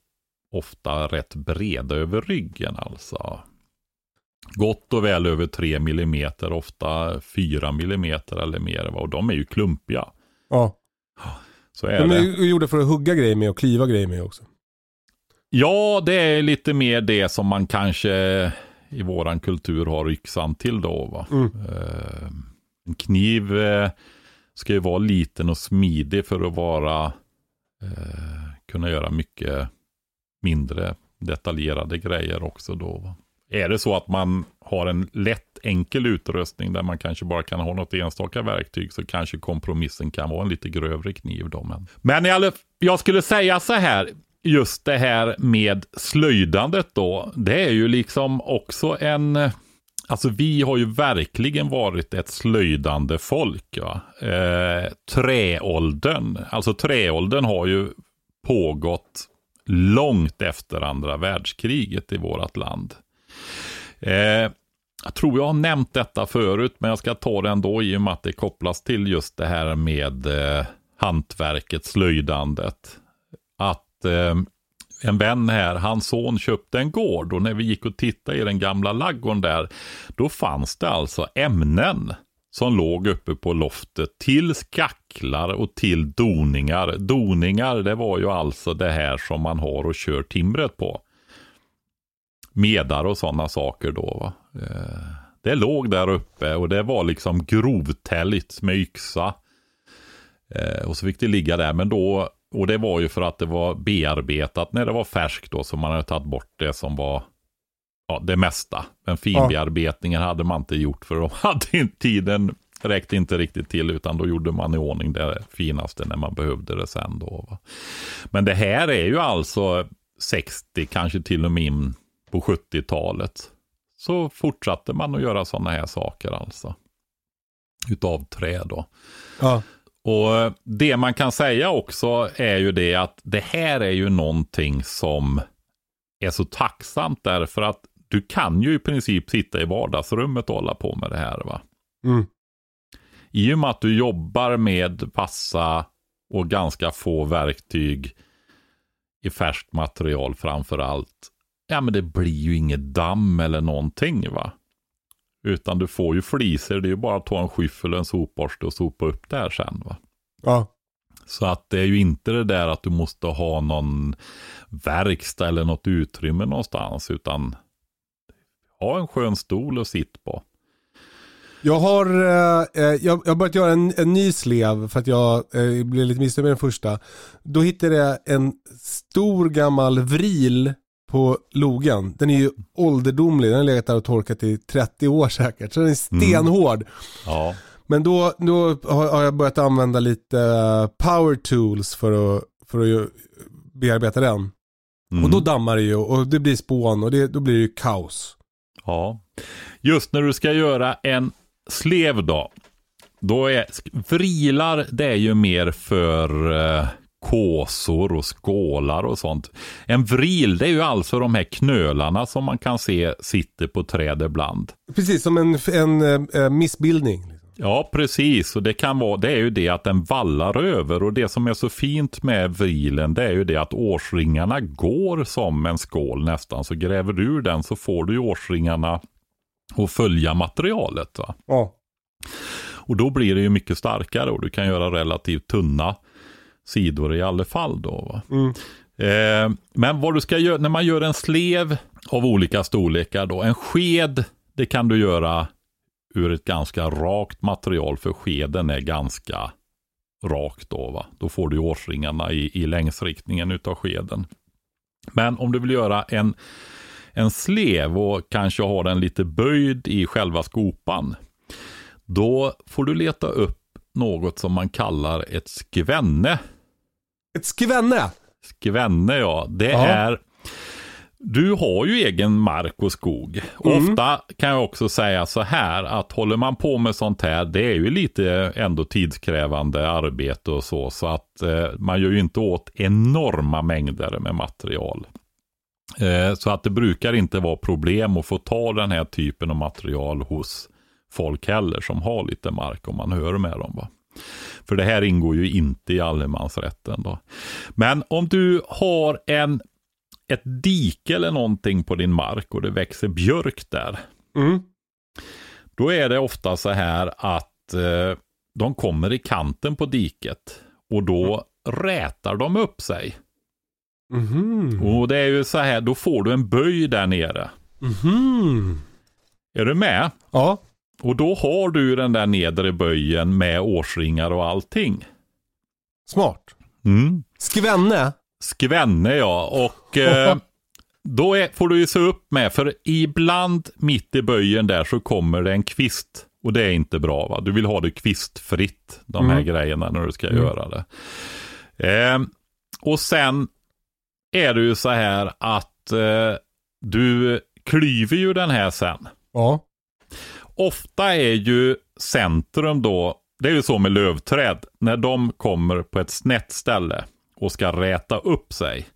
ofta rätt breda över ryggen alltså. Gott och väl över 3 mm, ofta 4 mm eller mer. Och de är ju klumpiga. Ja. Så är de är det. gjorda för att hugga grejer med och kliva grejer med också. Ja, det är lite mer det som man kanske i våran kultur har yxan till då. Va? Mm. Uh, en kniv uh, ska ju vara liten och smidig för att vara uh, kunna göra mycket mindre detaljerade grejer också då. Va? Är det så att man har en lätt enkel utrustning där man kanske bara kan ha något enstaka verktyg så kanske kompromissen kan vara en lite grövre kniv då. Men, men jag, jag skulle säga så här, just det här med slöjdandet då, det är ju liksom också en Alltså vi har ju verkligen varit ett slöjdande folk. Ja. Eh, träåldern, alltså träåldern har ju pågått långt efter andra världskriget i vårt land. Eh, jag tror jag har nämnt detta förut, men jag ska ta det ändå i och med att det kopplas till just det här med eh, hantverket, slöjdandet. Att eh, en vän här, hans son köpte en gård och när vi gick och tittade i den gamla laggården där, då fanns det alltså ämnen som låg uppe på loftet till skacklar och till doningar. Doningar, det var ju alltså det här som man har och kör timret på medar och sådana saker då. Va? Eh, det låg där uppe och det var liksom grovtälligt med yxa. Eh, och så fick det ligga där, men då, och det var ju för att det var bearbetat när det var färskt då, så man hade tagit bort det som var ja, det mesta. Men finbearbetningen ja. hade man inte gjort för de hade tiden räckte inte riktigt till utan då gjorde man i ordning det finaste när man behövde det sen då. Va? Men det här är ju alltså 60, kanske till och med in på 70-talet så fortsatte man att göra sådana här saker alltså. Utav trä då. Ja. Och det man kan säga också är ju det att det här är ju någonting som är så tacksamt därför att du kan ju i princip sitta i vardagsrummet och hålla på med det här. va. Mm. I och med att du jobbar med passa och ganska få verktyg i färskt material framför allt ja men det blir ju inget damm eller någonting va. Utan du får ju fliser, det är ju bara att ta en skyffel och en sopborste och sopa upp där sen va. Ja. Så att det är ju inte det där att du måste ha någon verkstad eller något utrymme någonstans, utan ha en skön stol och sitt på. Jag har, eh, eh jag, jag har börjat göra en, en, ny slev för att jag eh, blev lite missnöjd med den första. Då hittade jag en stor gammal vril på logen. Den är ju ålderdomlig, den har legat där och torkat i 30 år säkert. Så den är mm. stenhård. Mm. Ja. Men då, då har jag börjat använda lite eh, power tools för att, för att bearbeta den. Mm. Och då dammar det ju och det blir spån och det, då blir det ju kaos. Ja. Just när du ska göra en slev då. Då är vrilar, det är ju mer för uh, kåsor och skålar och sånt. En vril, det är ju alltså de här knölarna som man kan se sitter på träd ibland. Precis, som en, en äh, missbildning. Ja, precis. Och det kan vara, det är ju det att den vallar över. Och det som är så fint med vrilen, det är ju det att årsringarna går som en skål nästan. Så gräver du ur den så får du ju årsringarna att följa materialet. Va? Ja. Och då blir det ju mycket starkare och du kan göra relativt tunna sidor i alla fall. Då, mm. eh, men vad du ska göra, när man gör en slev av olika storlekar då, en sked, det kan du göra ur ett ganska rakt material, för skeden är ganska rakt då. Va? Då får du årsringarna i, i längsriktningen utav skeden. Men om du vill göra en, en slev och kanske ha den lite böjd i själva skopan, då får du leta upp något som man kallar ett skvenne. Ett skvenne? Skvenne ja. Det Aha. är Du har ju egen mark och skog. Mm. Ofta kan jag också säga så här att håller man på med sånt här, det är ju lite ändå tidskrävande arbete och så. Så att eh, man gör ju inte åt enorma mängder med material. Eh, så att det brukar inte vara problem att få ta den här typen av material hos folk heller som har lite mark om man hör med dem. Va? För det här ingår ju inte i allemansrätten. Då. Men om du har en, ett dike eller någonting på din mark och det växer björk där. Mm. Då är det ofta så här att eh, de kommer i kanten på diket och då rätar de upp sig. Mhm. Och det är ju så här, då får du en böj där nere. Mhm. Är du med? Ja. Och då har du den där nedre böjen med årsringar och allting. Smart. Mm. Skvenne. Skvenne ja, och eh, då är, får du ju se upp med, för ibland mitt i böjen där så kommer det en kvist. Och det är inte bra va, du vill ha det kvistfritt, de här Mm. grejerna när du ska Mm. göra det. Eh, och sen är det ju så här att eh, du klyver ju den här sen. Ja. Ofta är ju centrum då, det är ju så med lövträd, när de kommer på ett snett ställe och ska räta upp sig.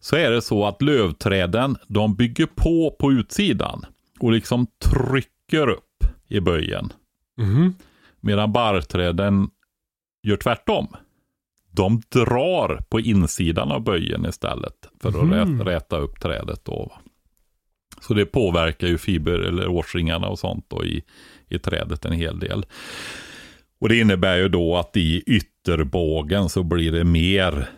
Så är det så att lövträden, de bygger på på utsidan och liksom trycker upp i böjen. Mhm. Medan barrträden gör tvärtom. De drar på insidan av böjen istället för att rät, räta upp trädet. Då. Så det påverkar ju fiber eller årsringarna och sånt då i, i trädet en hel del. Och det innebär ju då att i ytterbågen så blir det mer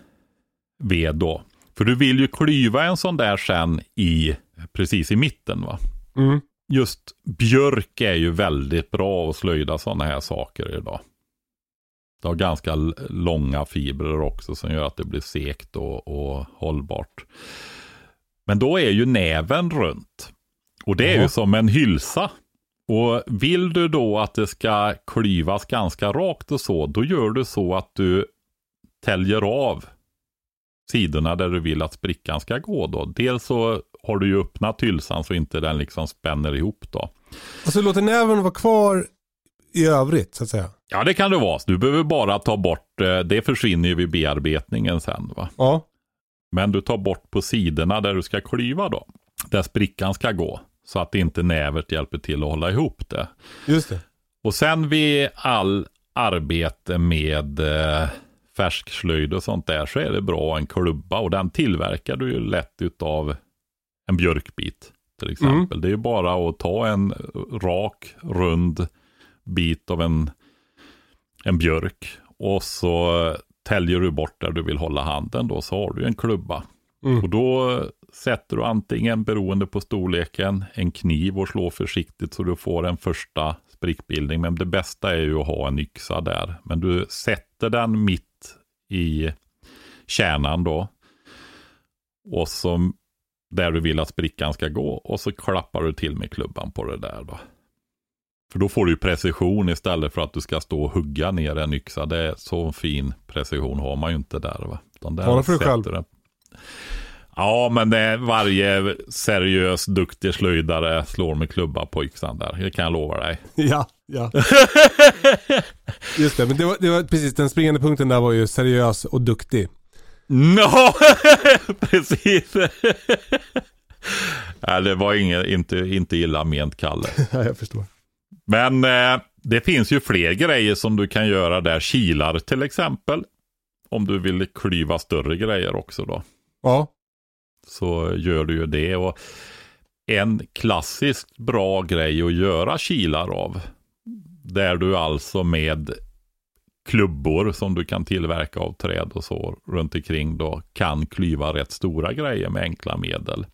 ved då. För du vill ju klyva en sån där sen i precis i mitten va. Mm. Just björk är ju väldigt bra att slöjda sådana här saker idag. Det har ganska långa fibrer också som gör att det blir sekt och, och hållbart. Men då är ju näven runt. Och det är ju som en hylsa. Och vill du då att det ska klyvas ganska rakt och så, då gör du så att du täljer av sidorna där du vill att sprickan ska gå då. Dels så har du ju öppnat hylsan så inte den liksom spänner ihop då. Och så låter näven vara kvar i övrigt så att säga. Ja, det kan det vara. Du behöver bara ta bort, eh, det försvinner ju vid bearbetningen sen va. Ja. Men du tar bort på sidorna där du ska klyva då. Där sprickan ska gå. Så att inte nävet hjälper till att hålla ihop det. Just det. Och sen vid all arbete med eh, färskslöjd och sånt där så är det bra en klubba och den tillverkar du ju lätt utav en björkbit till exempel. Det är ju bara att ta en rak, rund bit av en, en björk och så täljer du bort där du vill hålla handen då så har du en klubba. Mm. Och då sätter du antingen, beroende på storleken, en kniv och slår försiktigt så du får en första sprickbildning. Men det bästa är ju att ha en yxa där. Men du sätter den mitt i kärnan då. Och så där du vill att sprickan ska gå. Och så klappar du till med klubban på det där då. För då får du ju precision istället för att du ska stå och hugga ner en yxa. Det är så fin precision har man ju inte där va. Utan där Tala för dig själv. du- Ja, men det är varje seriös, duktig slöjdare slår med klubba på yxan där. Det kan jag lova dig. Ja, ja. Just det, men det var, det var precis den springande punkten där var ju seriös och duktig. No, precis. Nej, det var inget, inte, inte illa ment, Kalle. Ja, jag förstår. Men eh, det finns ju fler grejer som du kan göra där. Kilar till exempel. Om du vill klyva större grejer också då. Ja. Så gör du ju det. Och en klassiskt bra grej att göra kilar av. Där du alltså med klubbor som du kan tillverka av träd och så runt omkring då kan klyva rätt stora grejer med enkla medel.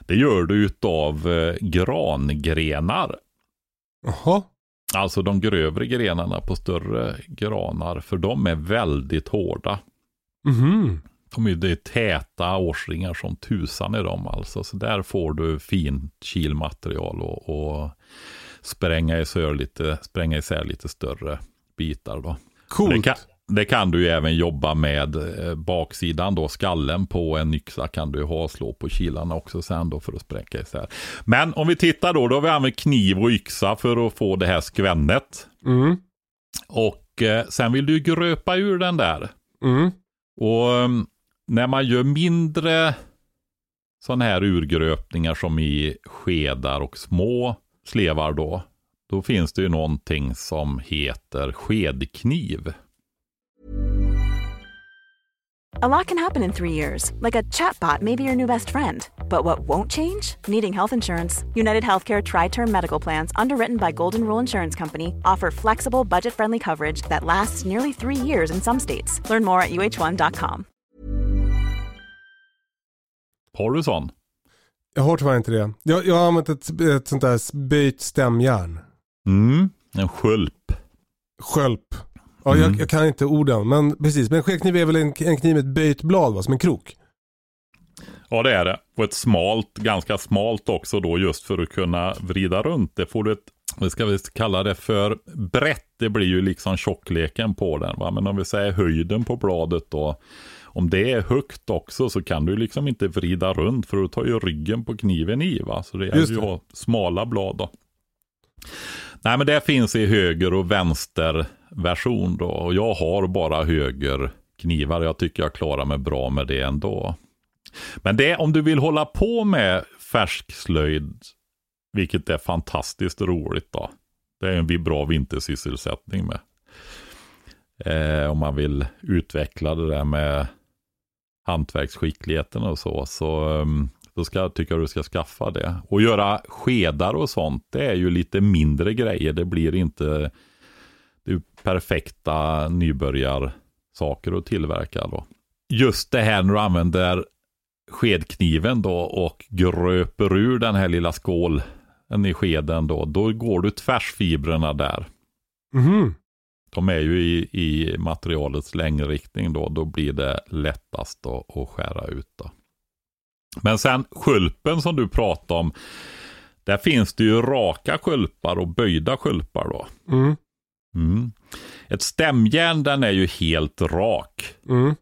Det gör du utav eh, grangrenar. Jaha. Alltså de grövre grenarna på större granar. För de är väldigt hårda. Mhm. De är, det är täta årsringar som tusan i dem alltså. Så där får du fint kilmaterial och, och spränga, isär lite, spränga isär lite större bitar då. Coolt. Det kan, det kan du ju även jobba med eh, baksidan då, skallen på en yxa kan du ha slå på kilarna också sen då för att spräcka isär. Men om vi tittar då, då har vi använt kniv och yxa för att få det här skvännet. Mm. Och eh, sen vill du gröpa ur den där. Mm. Och um, när man gör mindre sådana här urgröpningar som i skedar och små slevar då, då finns det ju någonting som heter skedkniv. A lot can happen in three years, like a chatbot may be your new best friend. But what won't change? Needing health insurance. United Healthcare Tri Term Medical Plans, underwritten by Golden Rule Insurance Company, offer flexible, budget friendly coverage that lasts nearly three years in some states. Learn more at uh1.com. Har du sån? Jag har tyvärr inte det. Jag, jag har använt ett, ett sånt där böjt stämjärn. Mm, en skulp. Skölp. Ja, Mm. jag, jag kan inte orden. Men precis. Men en skedkniv är väl en, en kniv med ett böjt blad va? Som en krok. Ja, det är det. Och ett smalt, ganska smalt också då just för att kunna vrida runt. Det får du ett, vad ska vi kalla det för, brett. Det blir ju liksom tjockleken på den. Va? Men om vi säger höjden på bladet då. Om det är högt också så kan du liksom inte vrida runt för då tar ju ryggen på kniven i. Va? Så det är Just ju det. smala blad då. Nej men det finns i höger och vänster version då. Och jag har bara höger knivar. Jag tycker jag klarar mig bra med det ändå. Men det om du vill hålla på med färskslöjd, vilket är fantastiskt roligt då. Det är en bra vintersysselsättning med. Eh, om man vill utveckla det där med hantverksskickligheten och så. Så um, då ska, tycker jag du ska skaffa det. Och göra skedar och sånt, det är ju lite mindre grejer. Det blir inte det är perfekta nybörjarsaker att tillverka då. Just det här när du använder skedkniven då och gröper ur den här lilla skålen i skeden då, då går du tvärsfibrerna där. Mhm. De är ju i, i materialets längdriktning då, då blir det lättast då, att skära ut då. Men sen skulpen som du pratade om, där finns det ju raka skulpar och böjda skulpar då. Mm. Mm. Ett stämjärn den är ju helt rak Mm.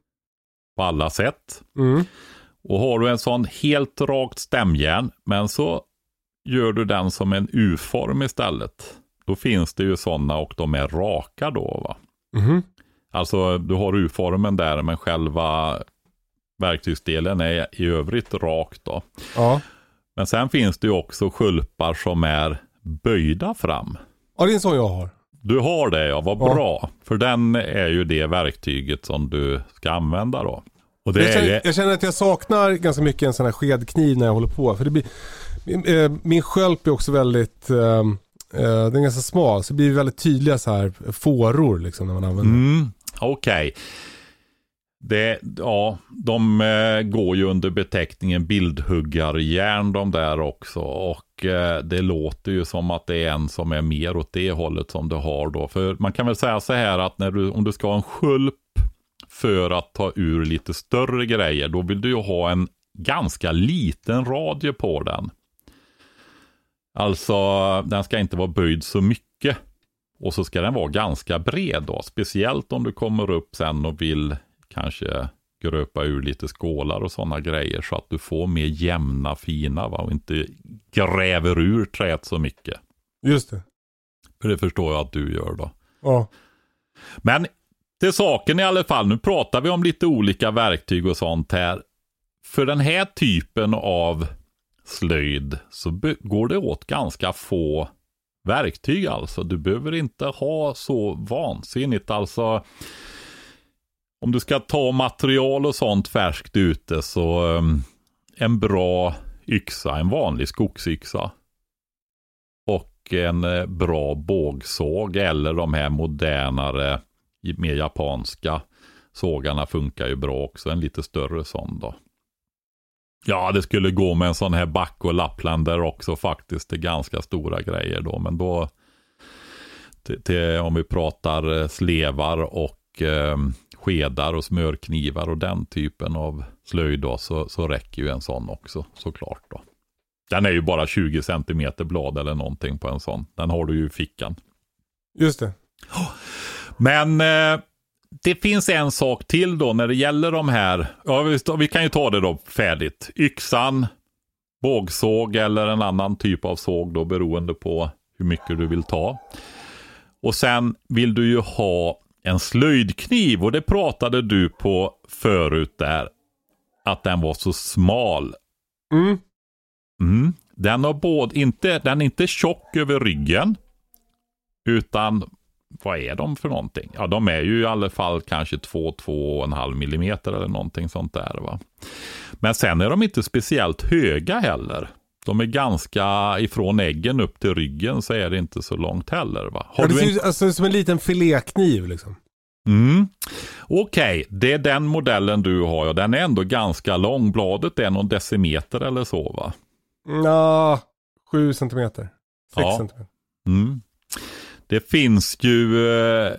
på alla sätt. Mm. Och har du en sån helt rakt stämjärn, men så gör du den som en U-form istället. Då finns det ju sådana och de är raka då va. Mhm. Alltså du har U-formen där men själva verktygsdelen är i övrigt rakt då. Ja. Men sen finns det ju också skulpar som är böjda fram. ja, det är en sån jag har. Du har det ja, vad Ja. bra. För den är ju det verktyget som du ska använda då. Och det Jag är känner, ju, jag känner att jag saknar ganska mycket en sån här skedkniv när jag håller på. För det blir, min, eh, min skölp är också väldigt, eh, eh, den är ganska smal. Så det blir väldigt tydliga så här fåror liksom när man använder. Mm, Okej. Det, ja, de går ju under beteckningen bildhuggarjärn de där också. Och Eh, det låter ju som att det är en som är mer åt det hållet som du har då. För man kan väl säga så här att när du, om du ska ha en skulp för att ta ur lite större grejer, då vill du ju ha en ganska liten radie på den. Alltså, den ska inte vara böjd så mycket. Och så ska den vara ganska bred då. Speciellt om du kommer upp sen och vill kanske gröpa ur lite skålar och sådana grejer. Så att du får mer jämna fina va? och inte gräver ur träet så mycket. Just det. För det förstår jag att du gör då. Ja. Men till saken i alla fall, nu pratar vi om lite olika verktyg och sånt här. För den här typen av slöjd så går det åt ganska få verktyg alltså. Du behöver inte ha så vansinnigt alltså. Om du ska ta material och sånt färskt ute så um, en bra yxa, en vanlig skogsyxa. Och en uh, bra bågsåg eller de här modernare, mer japanska sågarna funkar ju bra också. En lite större sån då. Ja, det skulle gå med en sån här back och lapplander också faktiskt. Det är ganska stora grejer då. Men då, till, till, om vi pratar eh, slevar och eh, skedar och smörknivar och den typen av slöjd då, så, så räcker ju en sån också såklart då. Den är ju bara 20 cm blad eller någonting på en sån. Den har du ju i fickan. Just det. Men eh, det finns en sak till då när det gäller de här. Ja, vi, vi kan ju ta det då färdigt. Yxan, bågsåg eller en annan typ av såg då beroende på hur mycket du vill ta. Och sen vill du ju ha en slöjdkniv och det pratade du på förut där. Att den var så smal. Mm. Mm. Den, har både, inte, den är inte tjock över ryggen. Utan vad är de för någonting? Ja, de är ju i alla fall kanske 2-2,5 millimeter eller någonting sånt där. Va? Men sen är de inte speciellt höga heller. De är ganska ifrån äggen upp till ryggen så är det inte så långt heller. Va? Har ja, det ser en... alltså, som en liten filékniv liksom. Mm. Okej, okay, det är den modellen du har. Ja. Den är ändå ganska lång. Bladet är någon decimeter eller så va? Ja, sju centimeter. Sex ja. centimeter. Mm. Det finns ju eh,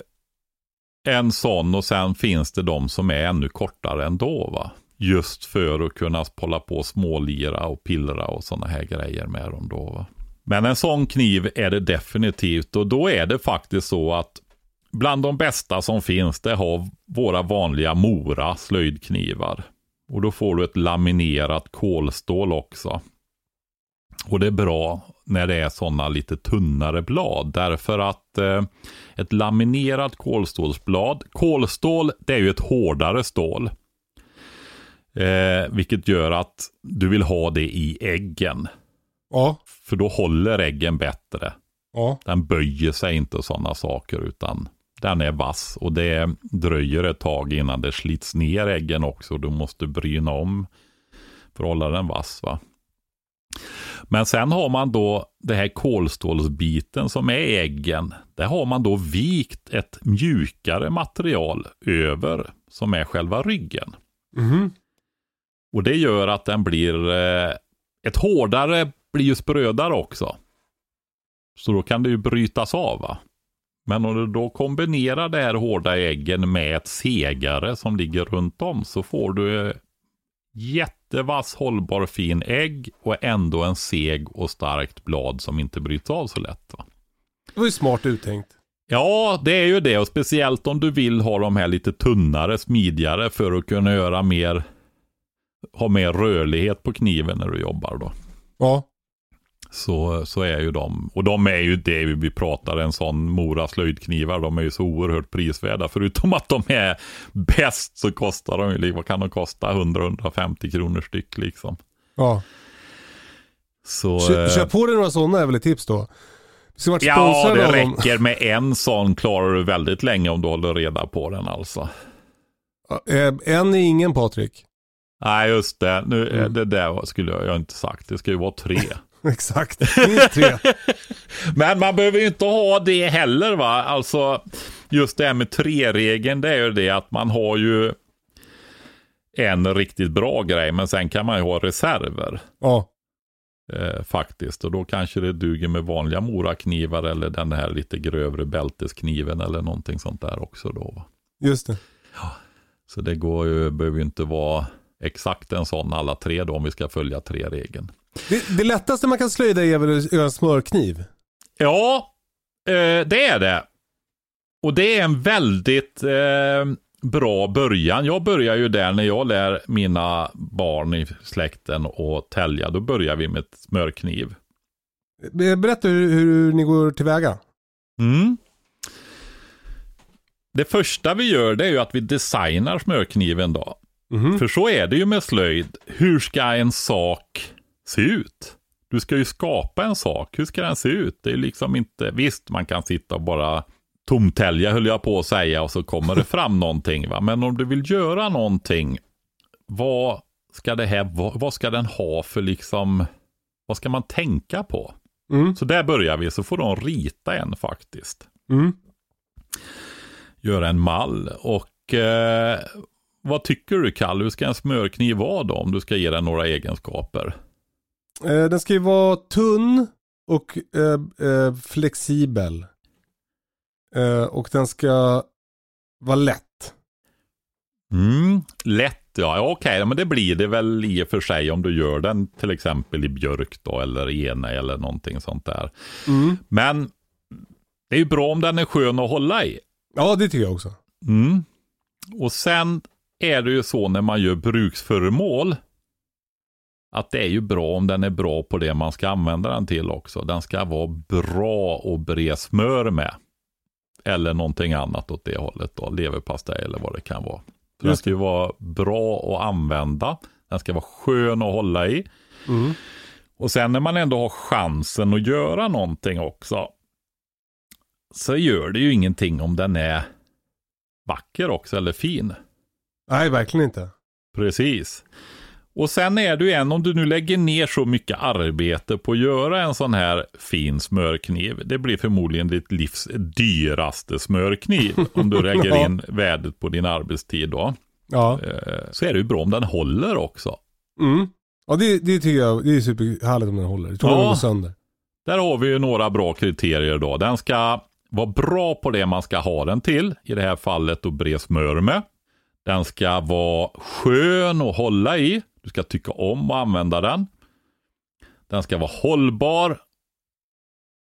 en sån och sen finns det de som är ännu kortare ändå va. Just för att kunna hålla på smålira och pillra och sådana här grejer med dem då va. Men en sån kniv är det definitivt och då är det faktiskt så att bland de bästa som finns det har våra vanliga Mora slöjdknivar. Och då får du ett laminerat kolstål också. Och det är bra när det är sådana lite tunnare blad. Därför att eh, ett laminerat kolstålsblad, kolstål det är ju ett hårdare stål. Eh, vilket gör att du vill ha det i äggen. Ja. För då håller äggen bättre. Ja. Den böjer sig inte och sådana saker utan den är vass och det dröjer ett tag innan det slits ner äggen också. Du måste bryna om för att hålla den vass. Va? Men sen har man då det här kolstålsbiten som är äggen. Där har man då vikt ett mjukare material över som är själva ryggen. Mm. Och det gör att den blir eh, ett hårdare blir ju sprödare också. Så då kan det ju brytas av. Va? Men om du då kombinerar det här hårda äggen med ett segare som ligger runt om så får du jättevass hållbar fin ägg och ändå en seg och starkt blad som inte bryts av så lätt. Va? Det var ju smart uttänkt. Ja, det är ju det och speciellt om du vill ha de här lite tunnare, smidigare för att kunna göra mer, ha mer rörlighet på kniven när du jobbar då. Ja. Så, så är ju de, och de är ju det vi pratar, en sån Mora slöjdknivar, de är ju så oerhört prisvärda. Förutom att de är bäst så kostar de ju, vad kan de kosta, 100-150 kronor styck liksom. Ja. Så, Kör, eh, kör på dig några sådana är väl ett tips då? Ja, det räcker med en sån klarar du väldigt länge om du håller reda på den alltså. Eh, en är ingen Patrik. Nej, just det. Nu, mm. Det där skulle jag, jag inte sagt. Det ska ju vara tre. Exakt, minst tre. Men man behöver ju inte ha det heller va. Alltså just det här med tre-regeln det är ju det att man har ju en riktigt bra grej men sen kan man ju ha reserver. Ja. Eh, faktiskt och då kanske det duger med vanliga moraknivar eller den här lite grövre bälteskniven eller någonting sånt där också då. Va? Just det. Ja. Så det går ju, behöver ju inte vara exakt en sån alla tre då om vi ska följa tre-regeln. Det, det lättaste man kan slöjda är väl att göra en smörkniv? Ja, eh, det är det. Och det är en väldigt eh, bra början. Jag börjar ju där när jag lär mina barn i släkten att tälja. Då börjar vi med smörkniv. Berätta hur, hur ni går tillväga. Mm. Det första vi gör det är ju att vi designar smörkniven då. Mm. För så är det ju med slöjd. Hur ska en sak se ut? Du ska ju skapa en sak. Hur ska den se ut? Det är liksom inte, visst man kan sitta och bara tomtälja höll jag på att säga och så kommer det fram någonting. Va? Men om du vill göra någonting, vad ska det här, vad, vad ska den ha för liksom, vad ska man tänka på? Mm. Så där börjar vi, så får de rita en faktiskt. Mm. Göra en mall och eh, vad tycker du Kalle, hur ska en smörkniv vara då om du ska ge den några egenskaper? Eh, den ska ju vara tunn och eh, eh, flexibel. Eh, och den ska vara lätt. Mm, lätt ja, okej, okay. men det blir det väl i och för sig om du gör den till exempel i björk då eller ene eller någonting sånt där. Mm. Men det är ju bra om den är skön att hålla i. Ja, det tycker jag också. Mm. Och sen är det ju så när man gör bruksföremål att det är ju bra om den är bra på det man ska använda den till också. Den ska vara bra att bre smör med. Eller någonting annat åt det hållet då, leverpastej eller vad det kan vara. För den ska ju vara bra att använda. Den ska vara skön att hålla i. Mm. Och sen när man ändå har chansen att göra någonting också. Så gör det ju ingenting om den är vacker också eller fin. Nej, verkligen inte. Precis. Och sen är det ju en, om du nu lägger ner så mycket arbete på att göra en sån här fin smörkniv. Det blir förmodligen ditt livs dyraste smörkniv. om du lägger in värdet på din arbetstid då. Ja, Eh, Så är det ju bra om den håller också. mm. ja det, det tycker jag det är superhärligt om den håller. Jag tror Ja. går sönder. Där har vi ju några bra kriterier då. Den ska vara bra på det man ska ha den till. I det här fallet att bre smör med. Den ska vara skön att hålla i. Du ska tycka om att använda den. Den ska vara hållbar.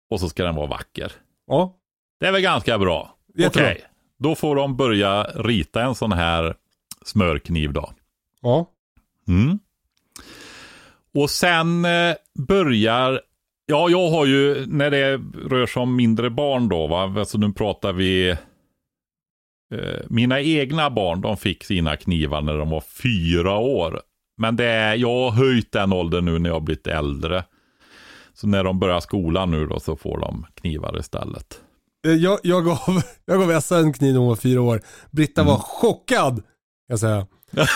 Och så ska den vara vacker. Ja, Det är väl ganska bra. Okej, Jättebra. då får de börja rita en sån här smörkniv då. ja. Mm. Och sen eh, börjar, ja jag har ju, när det rör sig om mindre barn då, va? alltså nu pratar vi, mina egna barn de fick sina knivar när de var fyra år. Men det är, jag har höjt den åldern nu när jag har blivit äldre. Så när de börjar skolan nu då så får de knivar istället. Eh, Jag, jag, gav, jag gav Essa en kniv när hon var fyra år. Britta Mm. var chockad. Kan jag säga.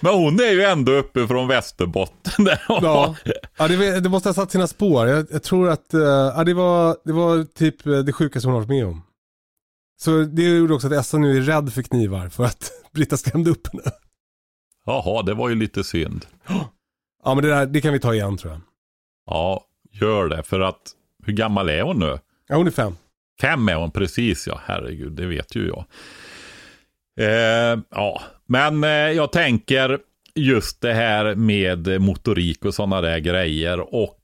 Men hon är ju ändå uppe från Västerbotten. Där Ja, ja det, det måste ha satt sina spår. Jag, jag tror att eh, ja, det, var, det var typ eh, det sjukaste hon har varit med om. Så det gjorde också att Essa nu är rädd för knivar för att Britta skrämde upp henne. Jaha, det var ju lite synd. Ja men det, där, det kan vi ta igen tror jag. Ja, gör det. För att, hur gammal är hon nu? Ja hon är fem. Fem är hon precis, ja. Herregud, det vet ju jag. Eh, ja, men eh, jag tänker just det här med motorik och sådana där grejer. Och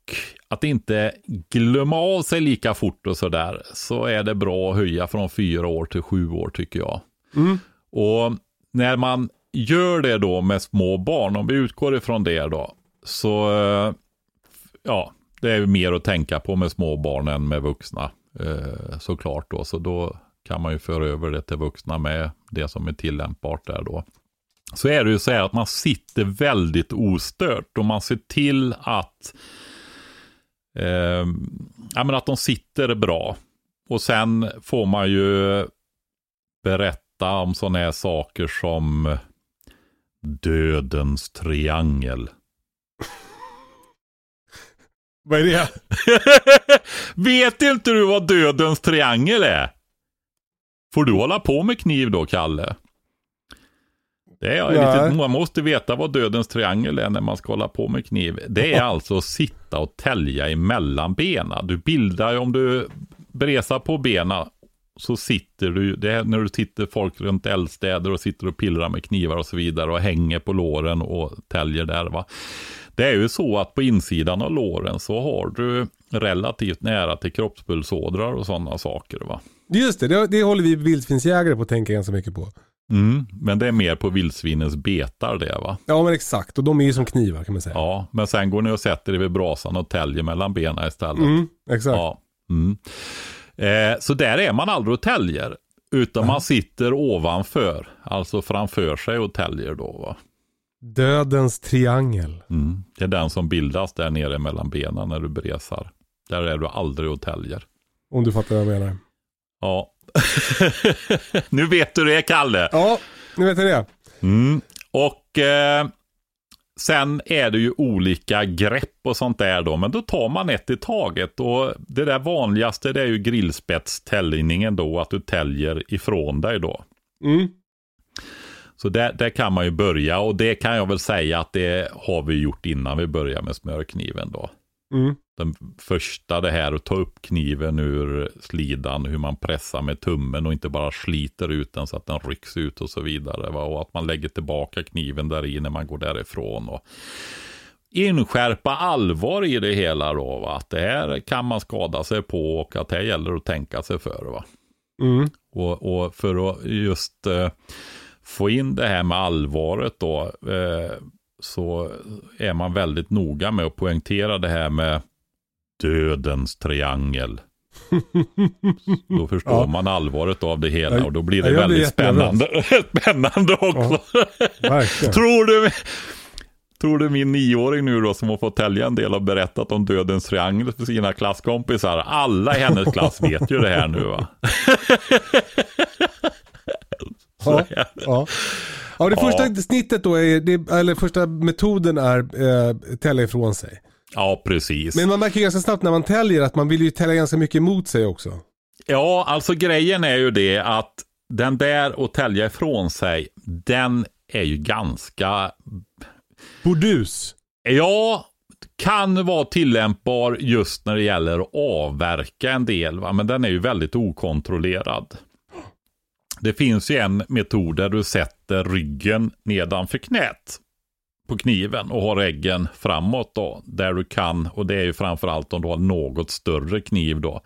att inte glömma av sig lika fort och sådär. Så är det bra att höja från fyra år till sju år tycker jag. Mm. Och när man gör det då med små barn, om vi utgår ifrån det då, så eh, ja, det är mer att tänka på med små barn än med vuxna eh, såklart då. Så då kan man ju föra över det till vuxna med det som är tillämpbart där då. Så är det ju så här att man sitter väldigt ostört och man ser till att eh, ja, men att de sitter bra. Och sen får man ju berätta om sådana här saker som dödens triangel. Vad är det? Vet inte du vad dödens triangel är? Får du hålla på med kniv då, Kalle? Det är lite, man måste veta vad dödens triangel är när man ska hålla på med kniv. Det är alltså att sitta och tälja emellan benen. Du bildar ju, om du bresar på benen så sitter du, det är när du sitter folk runt eldstäder och sitter och pillrar med knivar och så vidare och hänger på låren och täljer där va. Det är ju så att på insidan av låren så har du relativt nära till kroppspulsådror och sådana saker va. Just det, det, det håller vi vildsvinsjägare på att tänka ganska mycket på. Mm, men det är mer på vildsvinens betar det va. Ja men exakt, och de är ju som knivar kan man säga. Ja, men sen går ni och sätter er vid brasan och täljer mellan benen istället. Mm, exakt. Ja. Mm. Eh, så där är man aldrig och täljer. Utan man sitter ovanför, alltså framför sig och täljer då. Va? Dödens triangel. Mm. Det är den som bildas där nere mellan benen när du bresar. Där är du aldrig och täljer. Om du fattar vad jag menar. Ja. nu vet du det, Kalle. Ja, nu vet jag det. Mm. Och eh, sen är det ju olika grepp och sånt där då. Men då tar man ett i taget. Och det där vanligaste det är ju grillspetstäljningen då. Att du täljer ifrån dig då. Mm. Så där, där kan man ju börja. Och det kan jag väl säga att det har vi gjort innan vi börjar med smörkniven då. Mm. Den första det här att ta upp kniven ur slidan, hur man pressar med tummen och inte bara sliter ut den så att den rycks ut och så vidare. Va? Och att man lägger tillbaka kniven där i när man går därifrån. Och inskärpa allvar i det hela då. Va? Att det här kan man skada sig på och att det här gäller att tänka sig för. Va? Mm. Och, och för att just eh, få in det här med allvaret då, eh, så är man väldigt noga med att poängtera det här med dödens triangel. Då förstår Ja. man allvaret av det hela och då blir det ja, väldigt spännande, spännande också. Tror du, tror du min nioåring nu då som har fått tälja en del har berättat om dödens triangel för sina klasskompisar. Alla i hennes klass vet ju det här nu va. Ja, ja. ja, det första snittet då, är, det, eller första metoden är eh, tälja ifrån sig. Ja, precis. Men man märker ju ganska snabbt när man täljer att man vill ju tälja ganska mycket emot sig också. Ja, alltså grejen är ju det att den där att tälja ifrån sig, den är ju ganska, Bordus. ja, kan vara tillämpbar just när det gäller att avverka en del, va? men den är ju väldigt okontrollerad. Det finns ju en metod där du sätter ryggen nedanför knät på kniven och har äggen framåt då, där du kan, och det är ju framförallt om du har något större kniv då,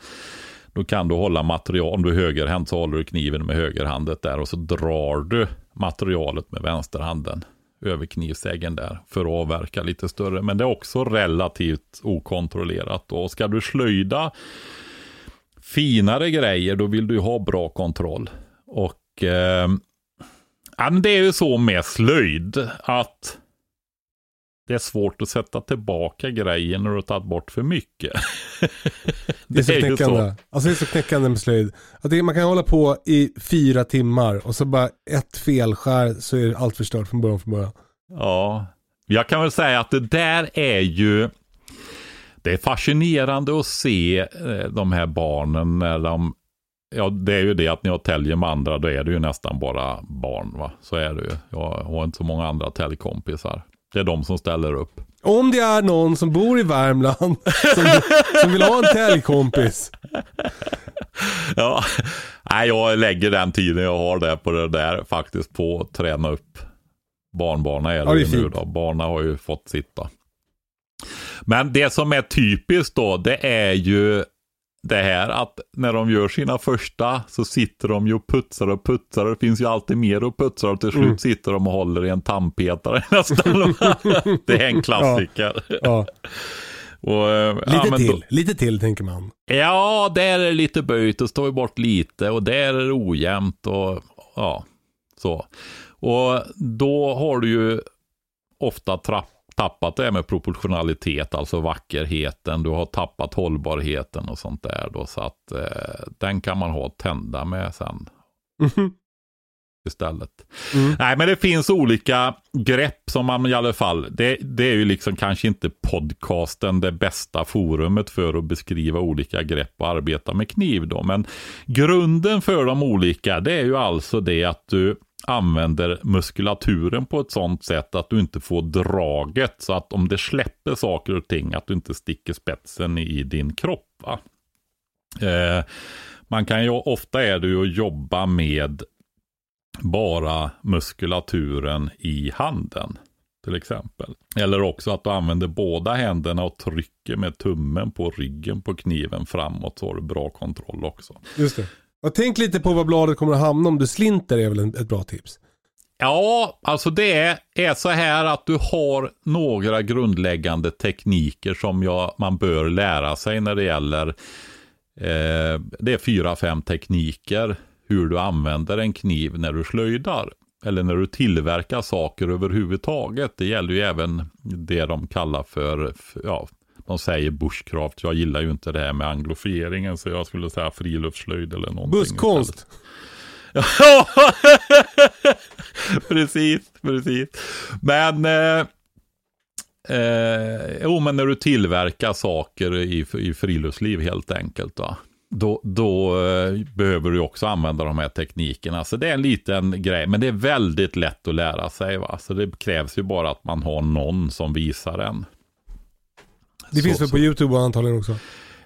då kan du hålla material, om du är högerhänt så håller du kniven med högerhandet där och så drar du materialet med vänsterhanden över knivsäggen där för att avverka lite större. Men det är också relativt okontrollerat. då. Och ska du slöjda finare grejer då vill du ju ha bra kontroll. Och eh, det är ju så med slöjd att det är svårt att sätta tillbaka grejen när du har tagit bort för mycket. Det är så ju knäckande. Alltså det är så knäckande med slöjd. Att det, man kan hålla på i fyra timmar och så bara ett felskär så är allt förstört från början från början. Ja, jag kan väl säga att det där är ju det är fascinerande att se eh, de här barnen när de Ja, det är ju det att när jag täljer med andra, då är det ju nästan bara barn. va? Så är det ju. Jag har inte så många andra täljkompisar. Det är de som ställer upp. Om det är någon som bor i Värmland som, som vill ha en täljkompis. Ja, nej, jag lägger den tiden jag har där på det där faktiskt på att träna upp barnbarna är det, Ja, det är nu då. Barna har ju fått sitta. Men det som är typiskt då, det är ju det här att när de gör sina första så sitter de ju och putsar och putsar och det finns ju alltid mer att putsa och till slut Mm. sitter de och håller i en tandpetare nästan. det är en klassiker. Ja, Och, eh, lite ja, till, Då, lite till tänker man. Ja, där är det lite böjt och står bort lite och där är det ojämnt och ja, så. Och då har du ju ofta trapp, tappat det med proportionalitet, alltså vackerheten. Du har tappat hållbarheten och sånt där då, så att eh, den kan man ha tända med sen Mhm. istället. Mm. Nej, men det finns olika grepp som man i alla fall, det, det är ju liksom kanske inte podcasten det bästa forumet för att beskriva olika grepp och arbeta med kniv då. Men grunden för de olika, det är ju alltså det att du använder muskulaturen på ett sånt sätt att du inte får draget. Så att om det släpper saker och ting, att du inte sticker spetsen i din kropp. Va? Eh, man kan ju, ofta är det ju att jobba med bara muskulaturen i handen. Till exempel. Eller också att du använder båda händerna och trycker med tummen på ryggen på kniven framåt så har du bra kontroll också. Just det. Och tänk lite på var bladet kommer att hamna om du slinter är väl en- ett bra tips. Ja, alltså det är, är så här att du har några grundläggande tekniker som jag, man bör lära sig när det gäller eh, det är fyra, fem tekniker hur du använder en kniv när du slöjdar. Eller när du tillverkar saker överhuvudtaget. Det gäller ju även det de kallar för, för ja, de säger bushcraft. Jag gillar ju inte det här med anglofieringen så jag skulle säga friluftsslöjd eller någonting. Busskonst. Ja, precis, precis. Men, eh, eh, jo, men när du tillverkar saker i, i friluftsliv helt enkelt. Då, då, då eh, behöver du också använda de här teknikerna. Så det är en liten grej, men det är väldigt lätt att lära sig. Va? Så det krävs ju bara att man har någon som visar en. Det Så- finns väl så- på YouTube antagligen också.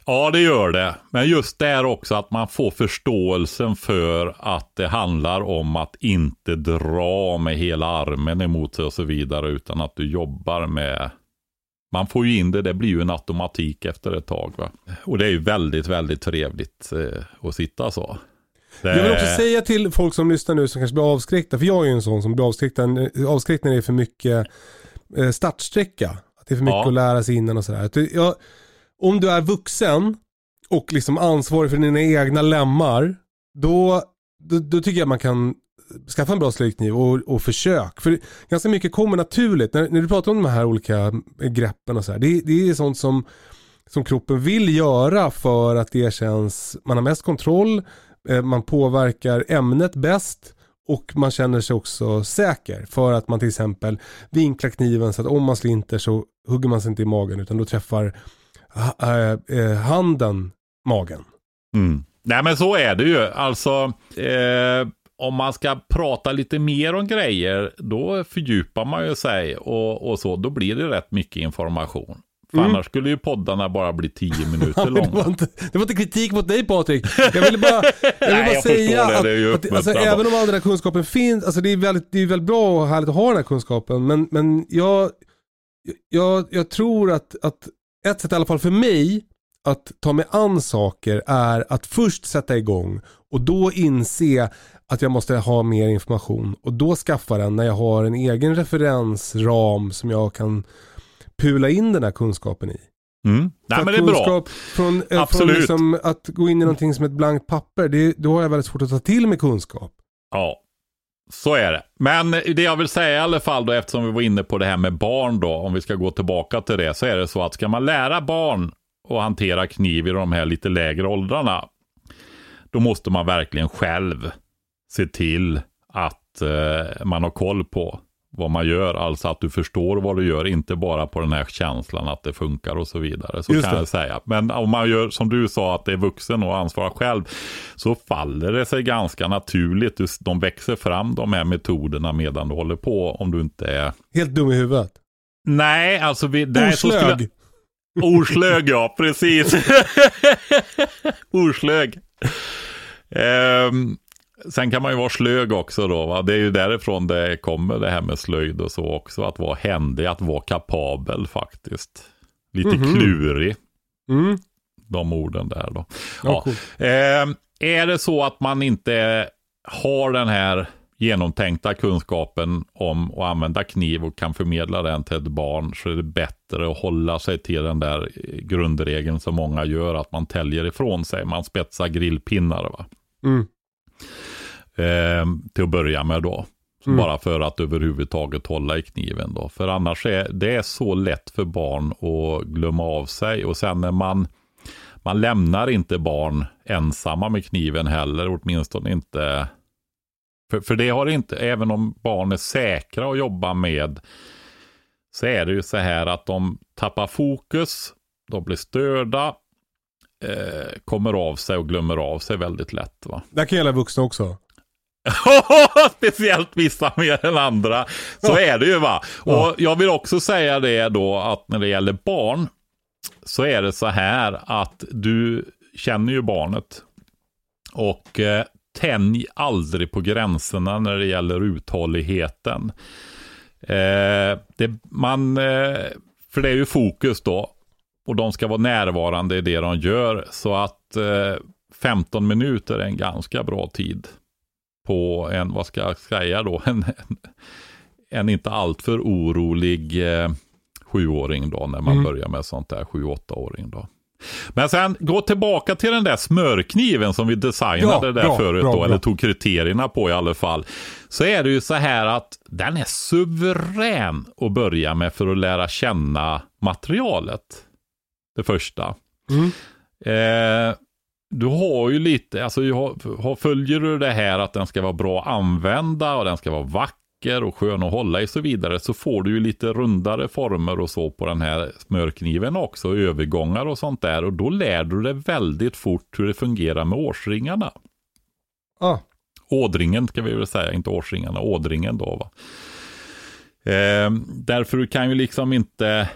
Ja, det gör det. Men just där också att man får förståelsen för att det handlar om att inte dra med hela armen emot sig och så vidare, utan att du jobbar med man får ju in det, det blir ju en automatik efter ett tag. Va? Och det är ju väldigt, väldigt trevligt eh, att sitta så. Det... Jag vill också säga till folk som lyssnar nu som kanske blir avskräckta, för jag är ju en sån som blir avskräckt, avskräckt när det är för mycket eh, startsträcka. Att det är för mycket Ja. att lära sig innan och sådär. Jag, om du är vuxen och liksom ansvarig för dina egna lemmar, då, då, då tycker jag man kan skaffa en bra slöjdkniv och, och försök. För ganska mycket kommer naturligt. När, när du pratar om de här olika greppen och så här, det, det är sånt som, som kroppen vill göra för att det känns, man har mest kontroll, eh, man påverkar ämnet bäst och man känner sig också säker för att man till exempel vinklar kniven så att om man slinter så hugger man sig inte i magen utan då träffar eh, eh, handen magen. Mm. Nej men så är det ju. Alltså, eh, om man ska prata lite mer om grejer, då fördjupar man ju sig och, och så. Då blir det rätt mycket information. Mm. annars skulle ju poddarna bara bli tio minuter men det, var långa. inte, det var inte kritik mot dig Patrik. Jag ville bara, jag ville Nej, bara jag säga det. att, Det att alltså, även om all den här kunskapen finns, alltså det är väldigt, det är väldigt bra och härligt att ha den här kunskapen. Men, men jag, jag, jag tror att, att ett sätt i alla fall för mig att ta mig an saker är att först sätta igång och då inse att jag måste ha mer information och då skaffa den när jag har en egen referensram som jag kan pula in den här kunskapen i. Mm. Nej men det är bra. kunskap Från, eh, från liksom att gå in i någonting som ett blankt papper, det, då har jag väldigt svårt att ta till mig kunskap. Ja, så är det. Men det jag vill säga i alla fall då, eftersom vi var inne på det här med barn då, om vi ska gå tillbaka till det, så är det så att ska man lära barn att hantera kniv i de här lite lägre åldrarna, då måste man verkligen själv se till att eh, man har koll på vad man gör, alltså att du förstår vad du gör, inte bara på den här känslan att det funkar och så vidare. Så Just kan det. jag säga. Men om man gör som du sa, att det är vuxen och ansvarar själv, så faller det sig ganska naturligt. De växer fram de här metoderna medan du håller på, om du inte är... Helt dum i huvudet. Nej, alltså vi... nej, så skulle- Orslög. Ja, precis. Orslög. Ehm, sen kan man ju vara slög också då. Va? Det är ju därifrån det kommer det här med slöjd och så också. Att vara händig, att vara kapabel faktiskt. Lite Mhm. klurig, Mm. de orden där då. Ja, coolt. Ehm, är det så att man inte har den här genomtänkta kunskapen om att använda kniv och kan förmedla den till ett barn så är det bättre att hålla sig till den där eh, grundregeln som många gör, att man täljer ifrån sig. Man spetsar grillpinnar va? Mm. Ehm, till att börja med då. Mm. Bara för att överhuvudtaget hålla i kniven då. För annars är det är så lätt för barn att glömma av sig. Och sen när man, man lämnar inte barn ensamma med kniven heller, åtminstone inte. För, för det har inte, även om barn är säkra att jobba med, så är det ju så här att de tappar fokus, de blir störda, eh, kommer av sig och glömmer av sig väldigt lätt. Va? Det kan gälla vuxna också. Speciellt vissa mer än andra. Så är det ju va. Och jag vill också säga det då att när det gäller barn så är det så här att du känner ju barnet. Och eh, tänj aldrig på gränserna när det gäller uthålligheten. Eh, det, man, eh, för det är ju fokus då. Och de ska vara närvarande i det de gör. Så att eh, 15 minuter är en ganska bra tid på en, vad ska jag säga då, en, en, en inte alltför orolig eh, sjuåring då, när man Mm. börjar med sånt där, sju, åttaåring då. Men sen gå tillbaka till den där smörkniven som vi designade Ja, där bra, förut bra, då, bra. eller tog kriterierna på i alla fall. Så är det ju så här att den är suverän att börja med för att lära känna materialet. Det första. Mm. Eh, du har ju lite, alltså har, följer du det här att den ska vara bra att använda och den ska vara vacker och skön att hålla i så vidare så får du ju lite rundare former och så på den här smörkniven också, övergångar och sånt där och då lär du dig väldigt fort hur det fungerar med årsringarna. Ah. Ådringen ska vi väl säga, inte årsringarna, ådringen då va. Eh, därför du kan ju liksom inte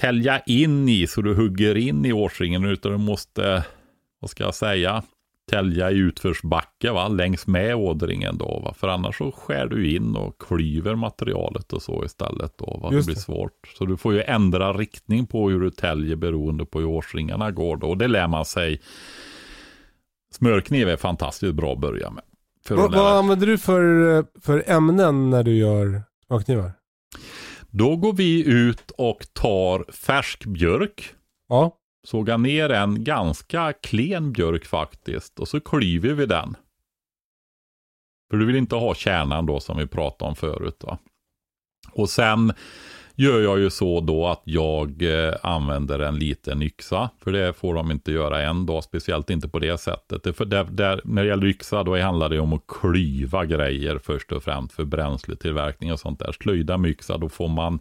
tälja in i så du hugger in i årsringen utan du måste, vad ska jag säga, tälja i utförsbacke va, längs med ådringen då va. För annars så skär du in och klyver materialet och så istället då va. Det blir svårt. Så du får ju ändra riktning på hur du täljer beroende på hur årsringarna går då. Och det lär man sig Smörkniv är fantastiskt bra att börja med. För Vad, vad använder du för, för ämnen när du gör smörknivar? Då går vi ut och tar färsk björk. Ja. Sågar ner en ganska klen björk faktiskt. Och så klyver vi den. För du vill inte ha kärnan då som vi pratade om förut. Va? Och sen gör jag ju så då att jag eh, använder en liten yxa. För det får de inte göra än då, speciellt inte på det sättet. Det, för där, där, när det gäller yxa då handlar det om att klyva grejer först och främst för bränsletillverkning och sånt där. Slöjda med yxa, då får man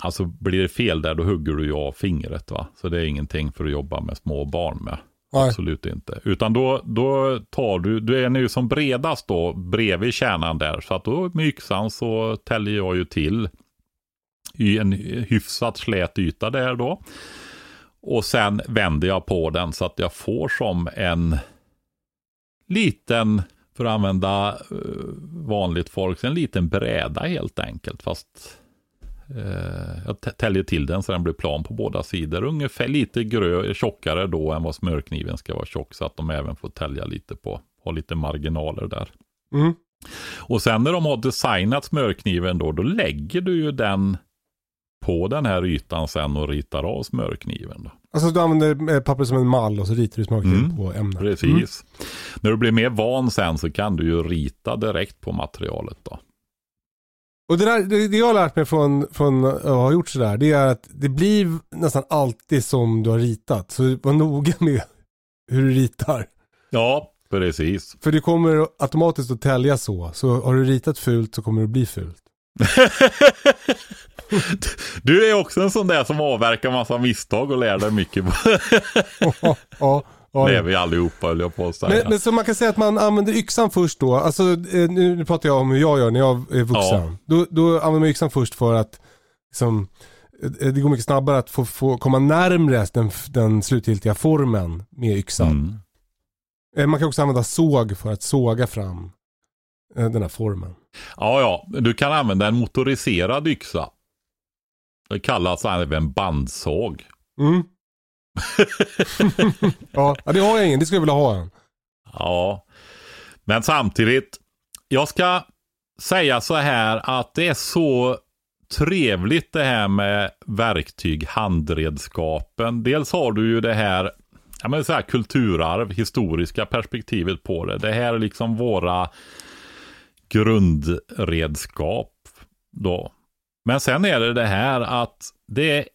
Alltså blir det fel där, då hugger du ju av fingret va. Så det är ingenting för att jobba med små barn med. Nej. Absolut inte. Utan då, då tar du, du är nu som bredast då bredvid kärnan där. Så att då med yxan så täljer jag ju till i en hyfsat slät yta där då. Och sen vänder jag på den så att jag får som en liten, för att använda eh, vanligt folk, en liten bräda helt enkelt. Fast eh, jag tä- täljer till den så den blir plan på båda sidor. Ungefär lite grö, tjockare då än vad smörkniven ska vara tjock. Så att de även får tälja lite på, ha lite marginaler där. Mm. Och sen när de har designat smörkniven då, då lägger du ju den på den här ytan sen och ritar av smörkniven. Då. Alltså du använder eh, papper som en mall och så ritar du smörkniv Mm. på ämnet. Precis. När du blir mer van sen så kan du ju rita direkt på materialet då. Och det, där, det, det jag har lärt mig från, från att ha gjort sådär, det är att det blir nästan alltid som du har ritat. Så var noga med hur du ritar. Ja, precis. För det kommer automatiskt att tälja så. Så har du ritat fult så kommer det bli fult. Du är också en sån där som avverkar massa misstag och lär dig mycket. ja, ja, är ja. vi allihopa höll jag på att säga. Men, men så man kan säga att man använder yxan först då. Alltså eh, nu, nu pratar jag om hur jag gör när jag är vuxen. Ja. Då, då använder man yxan först för att liksom, eh, det går mycket snabbare att få, få komma närmre den, den slutgiltiga formen med yxan. Mm. Eh, Man kan också använda såg för att såga fram den här formen. Ja, ja, du kan använda en motoriserad yxa. Det kallas även bandsåg. Mm. ja, det har jag ingen. Det skulle jag vilja ha en. Ja, men samtidigt, jag ska säga så här att det är så trevligt det här med verktyg, handredskapen. Dels har du ju det här, ja men så här kulturarv, historiska perspektivet på det. Det här är liksom våra grundredskap då. Men sen är det det här att det är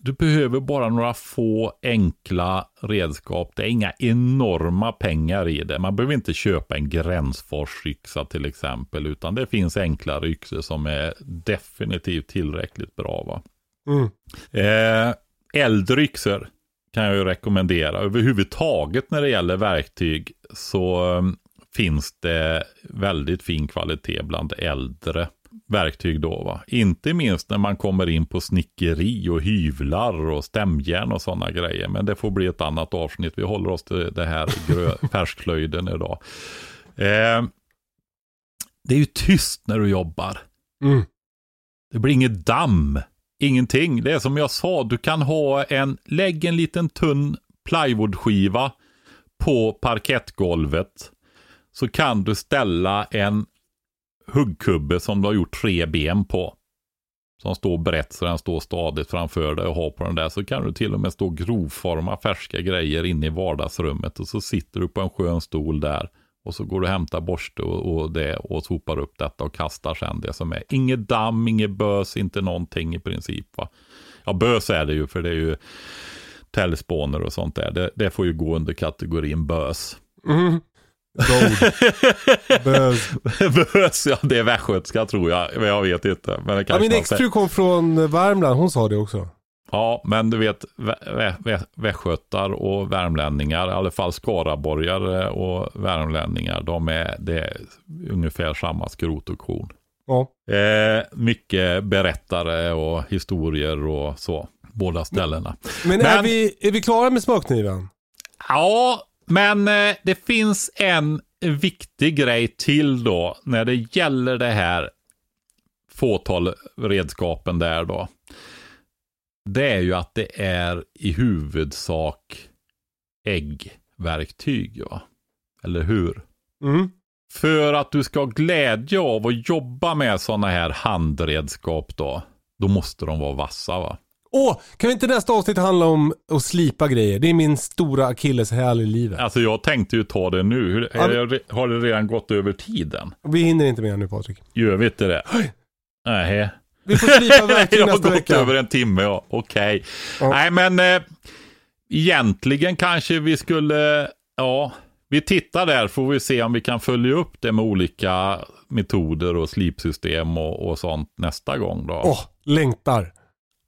du behöver bara några få enkla redskap. Det är inga enorma pengar i det. Man behöver inte köpa en gränsforsyxa till exempel, utan det finns enklare yxor som är definitivt tillräckligt bra. Va? Mm. Eh, äldre yxor kan jag ju rekommendera. Överhuvudtaget när det gäller verktyg så um, finns det väldigt fin kvalitet bland äldre verktyg då. Va? Inte minst när man kommer in på snickeri och hyvlar och stämjärn och sådana grejer. Men det får bli ett annat avsnitt. Vi håller oss till det här färskslöjden idag. Eh, det är ju tyst när du jobbar. Mm. Det blir inget damm. Ingenting. Det är som jag sa, du kan ha en, lägg en liten tunn plywoodskiva på parkettgolvet. Så kan du ställa en huggkubbe som du har gjort tre ben på. Som står brett så den står stadigt framför dig och har på den där. Så kan du till och med stå och grovforma färska grejer inne i vardagsrummet. Och så sitter du på en skön stol där. Och så går du och hämtar borste och, och, det, och sopar upp detta och kastar sen det som är. Inget damm, inget bös, inte någonting i princip. Va? Ja, bös är det ju för det är ju täljspåner och sånt där. Det, det får ju gå under kategorin bös. Mm. Gold. Bös. bös, ja det är västgötska tror jag. Men jag vet inte. Men Ja, min exfru kom från Värmland, hon sa det också. Ja, men du vet vä- vä- vä- västgötar och värmlänningar, i alla fall skaraborgare och värmlänningar, de är, det är ungefär samma skrot och korn. Ja. Eh, mycket berättare och historier och så, båda ställena. Men, Är, Men- vi, är vi klara med smörkniven? Ja, men eh, det finns en viktig grej till då när det gäller det här fåtal redskapen där då. Det är ju att det är i huvudsak ägg verktyg. Ja. Eller hur? Mm. För att du ska ha glädje av att jobba med sådana här handredskap då, då måste de vara vassa va? Åh, kan inte nästa avsnitt handla om att slipa grejer? Det är min stora akilleshäl i livet. Alltså jag tänkte ju ta det nu. Hur, Ja, är det, har det redan gått över tiden? Vi hinner inte mer nu Patrik. Gör vi inte det? Nej. Vi får slipa verktyg det har nästa gått vecka. över en timme, ja. Okej. Ja. Nej, men eh, egentligen kanske vi skulle, ja, vi tittar där får vi se om vi kan följa upp det med olika metoder och slipsystem och, och sånt nästa gång då. Åh, längtar.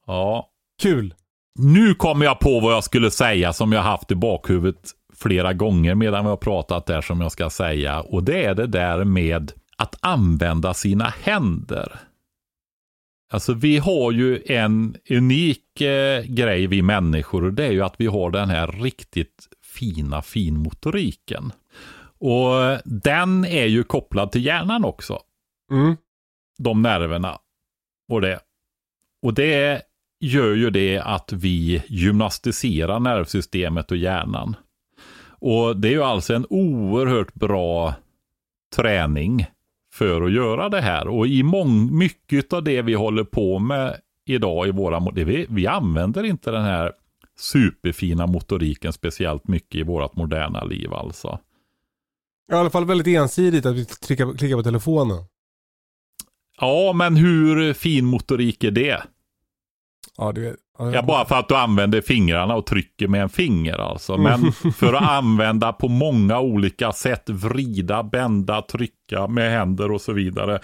Ja. Kul. Nu kommer jag på vad jag skulle säga som jag haft i bakhuvudet flera gånger medan vi har pratat där som jag ska säga. Och det är det där med att använda sina händer. Alltså vi har ju en unik eh, grej vi människor och det är ju att vi har den här riktigt fina finmotoriken. Och den är ju kopplad till hjärnan också. Mm. De nerverna och det. Och det gör ju det att vi gymnastiserar nervsystemet och hjärnan. Och det är ju alltså en oerhört bra träning för att göra det här. Och i mång, mycket av det vi håller på med idag i våra, vi, vi använder inte den här superfina motoriken speciellt mycket i vårt moderna liv alltså. I alla fall väldigt ensidigt att vi klickar, klickar på telefonen. Ja, men hur fin motorik är det? Ja, det vet. Ja, Ja, bara för att du använder fingrarna och trycker med en finger alltså. Men för att använda på många olika sätt, vrida, bända, trycka med händer och så vidare.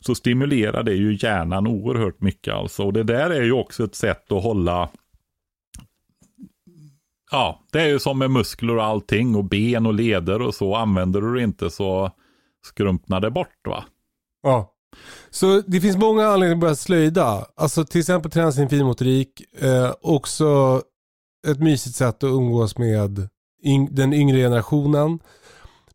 Så stimulerar det ju hjärnan oerhört mycket alltså. Och det där är ju också ett sätt att hålla Ja, det är ju som med muskler och allting och ben och leder och så. Använder du det inte så skrumpnar det bort va? Ja. Så det finns många anledningar att börja slöjda. Alltså till exempel träna sin finmotorik. Eh, också ett mysigt sätt att umgås med yng- den yngre generationen.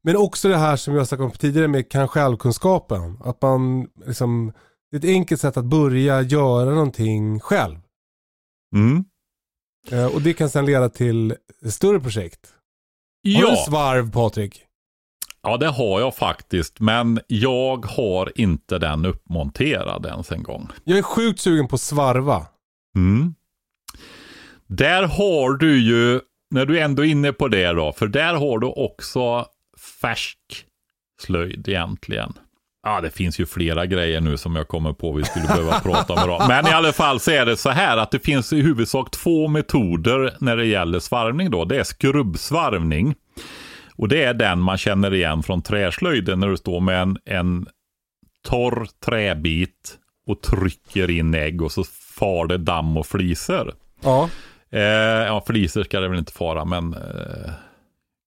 Men också det här som jag snackade om tidigare med kan självkunskapen. Att man liksom, det är ett enkelt sätt att börja göra någonting själv. Mm. Eh, och det kan sedan leda till större projekt. Har du svarv Patrik? Ja, det har jag faktiskt. Men jag har inte den uppmonterad ens en gång. Jag är sjukt sugen på svarva. Mm. Där har du ju, när du ändå är inne på det då, för där har du också färsk slöjd egentligen. Ja, det finns ju flera grejer nu som jag kommer på vi skulle behöva prata om idag. Men i alla fall så är det så här att det finns i huvudsak två metoder när det gäller svarvning då. Det är skrubbsvarvning. Och det är den man känner igen från träslöjden när du står med en, en torr träbit och trycker in ägg och så far det damm och fliser. Ja. Eh, ja, fliser ska det väl inte fara, men eh,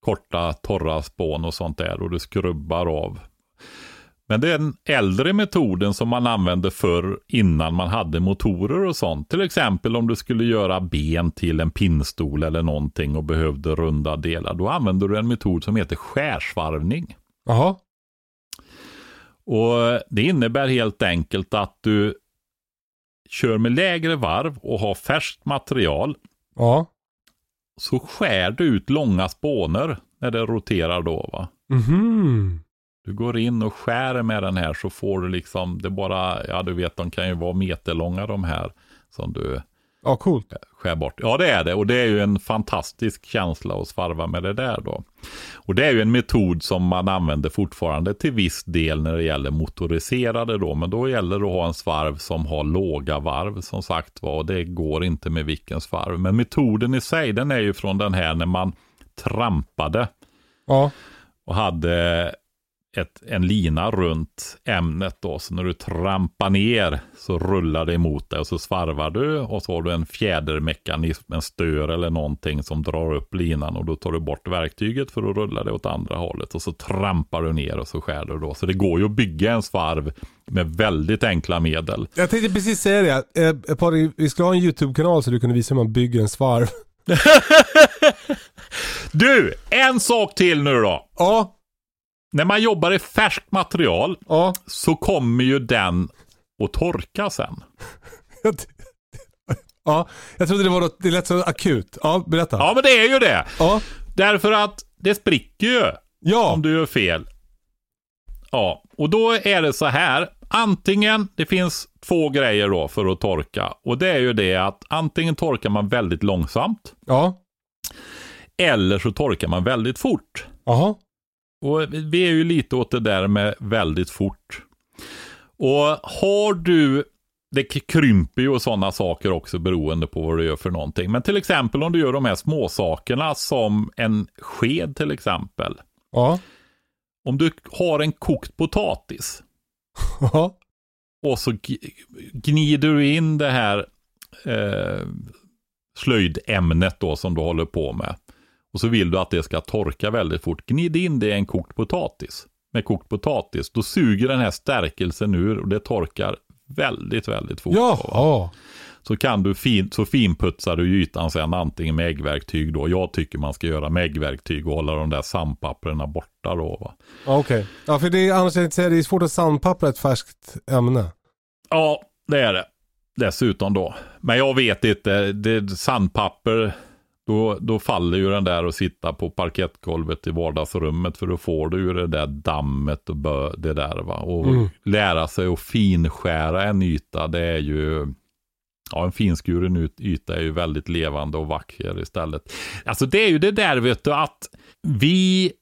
korta torra spån och sånt där och du skrubbar av. Men det är den äldre metoden som man använde förr innan man hade motorer och sånt. Till exempel om du skulle göra ben till en pinnstol eller någonting och behövde runda delar. Då använder du en metod som heter skärsvarvning. Jaha. Och Det innebär helt enkelt att du kör med lägre varv och har färskt material. Ja. Så skär du ut långa spåner när det roterar då. va. Mhm. Du går in och skär med den här så får du liksom, det bara, ja du vet de kan ju vara meterlånga de här som du Ja, coolt. skär bort. Ja det är det och det är ju en fantastisk känsla att svarva med det där då. Och det är ju en metod som man använder fortfarande till viss del när det gäller motoriserade då. Men då gäller det att ha en svarv som har låga varv som sagt var. Och det går inte med vilken svarv. Men metoden i sig den är ju från den här när man trampade Ja. och hade ett, en lina runt ämnet då. Så när du trampar ner så rullar det emot dig och så svarvar du och så har du en fjädermekanism, en stör eller någonting som drar upp linan och då tar du bort verktyget för att rulla det åt andra hållet och så trampar du ner och så skär du då. Så det går ju att bygga en svarv med väldigt enkla medel. Jag tänkte precis säga det. Eh, Patrik, vi skulle ha en YouTube-kanal så du kunde visa hur man bygger en svarv. Du, en sak till nu då. Ja. När man jobbar i färskt material Ja. så kommer ju den att torka sen. Ja, jag trodde det var något, det lät så akut. Ja, berätta. Ja, men det är ju det. Ja. Därför att det spricker ju Ja. om du gör fel. Ja, och då är det så här. Antingen, det finns två grejer då för att torka. Och det är ju det att antingen torkar man väldigt långsamt. Ja. Eller så torkar man väldigt fort. Jaha. Och vi är ju lite åt det där med väldigt fort. Och har du, det krymper ju och sådana saker också beroende på vad du gör för någonting. Men till exempel om du gör de här små sakerna som en sked till exempel. Ja. Om du har en kokt potatis Ja. och så gnider du in det här eh, slöjdämnet då som du håller på med. Och så vill du att det ska torka väldigt fort. Gnid in det i en kokt potatis. Med kokt potatis. Då suger den här stärkelsen ur och det torkar väldigt, väldigt fort. Jaha. Så kan du fin, så finputsar du ytan sen antingen med äggverktyg då. Jag tycker man ska göra med äggverktyg och hålla de där sandpapperna borta då. Va? Ja, Okej. Ja, för det är, annars inte säga, det är svårt att sandpappra ett färskt ämne. Ja, det är det. Dessutom då. Men jag vet inte, det, sandpapper, då, då faller ju den där och sitta på parkettgolvet i vardagsrummet för då får du ju det där dammet och bö, det där va. Och Mm. lära sig att finskära en yta, det är ju, ja en finskuren yta är ju väldigt levande och vacker istället. Alltså det är ju det där vet du att vi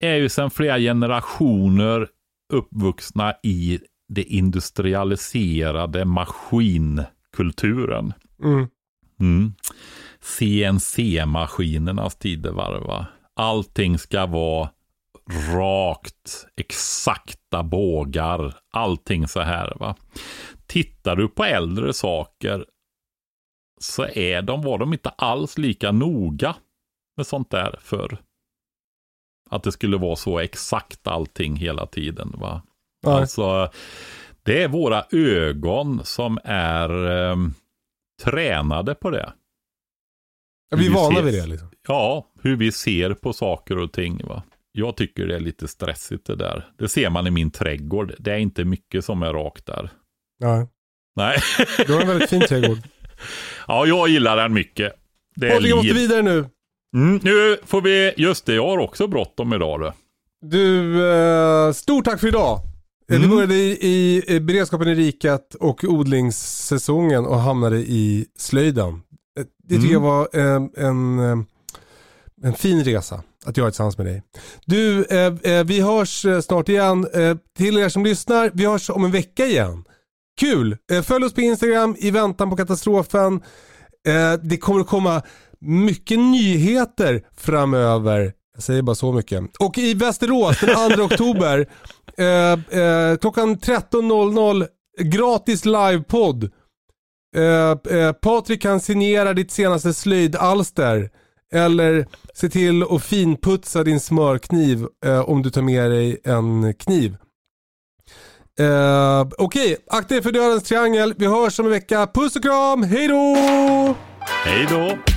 är ju sedan flera generationer uppvuxna i det industrialiserade maskinkulturen. Mm. Mm. CNC-maskinernas tidevarv. va? Allting ska vara rakt, exakta bågar, allting så här. va. Tittar du på äldre saker så är de, var de inte alls lika noga med sånt där för Att det skulle vara så exakt allting hela tiden. va. Nej. Alltså, det är våra ögon som är eh, tränade på det. Ja, vi är vi vana vid det liksom. Ja, hur vi ser på saker och ting. Va? Jag tycker det är lite stressigt det där. Det ser man i min trädgård. Det är inte mycket som är rakt där. Nej. Nej. Du har en väldigt fin trädgård. ja, jag gillar den mycket. Det är Patrik, måste vidare nu. Mm, nu får vi, just det, jag har också bråttom idag. Du. Du, eh, stort tack för idag. Eh, Du Mm. började i, i, i beredskapen i riket och odlingssäsongen och hamnade i slöjden. Eh, Det tycker Mm. jag var eh, en, eh, en fin resa att göra tillsammans med dig. Du, eh, vi hörs snart igen. Eh, till er som lyssnar, vi hörs om en vecka igen. Kul! Eh, följ oss på Instagram i väntan på katastrofen. Det kommer att komma mycket nyheter framöver. Jag säger bara så mycket. Och i Västerås den 2 oktober klockan 13.00 gratis livepodd. Eh, eh, Patrik kan signera ditt senaste slöjdalster. Eller se till att finputsa din smörkniv eh, om du tar med dig en kniv. Eh, Okej, akta er för dödens triangel. Vi hörs om en vecka. Puss och kram, hej då! Hej då!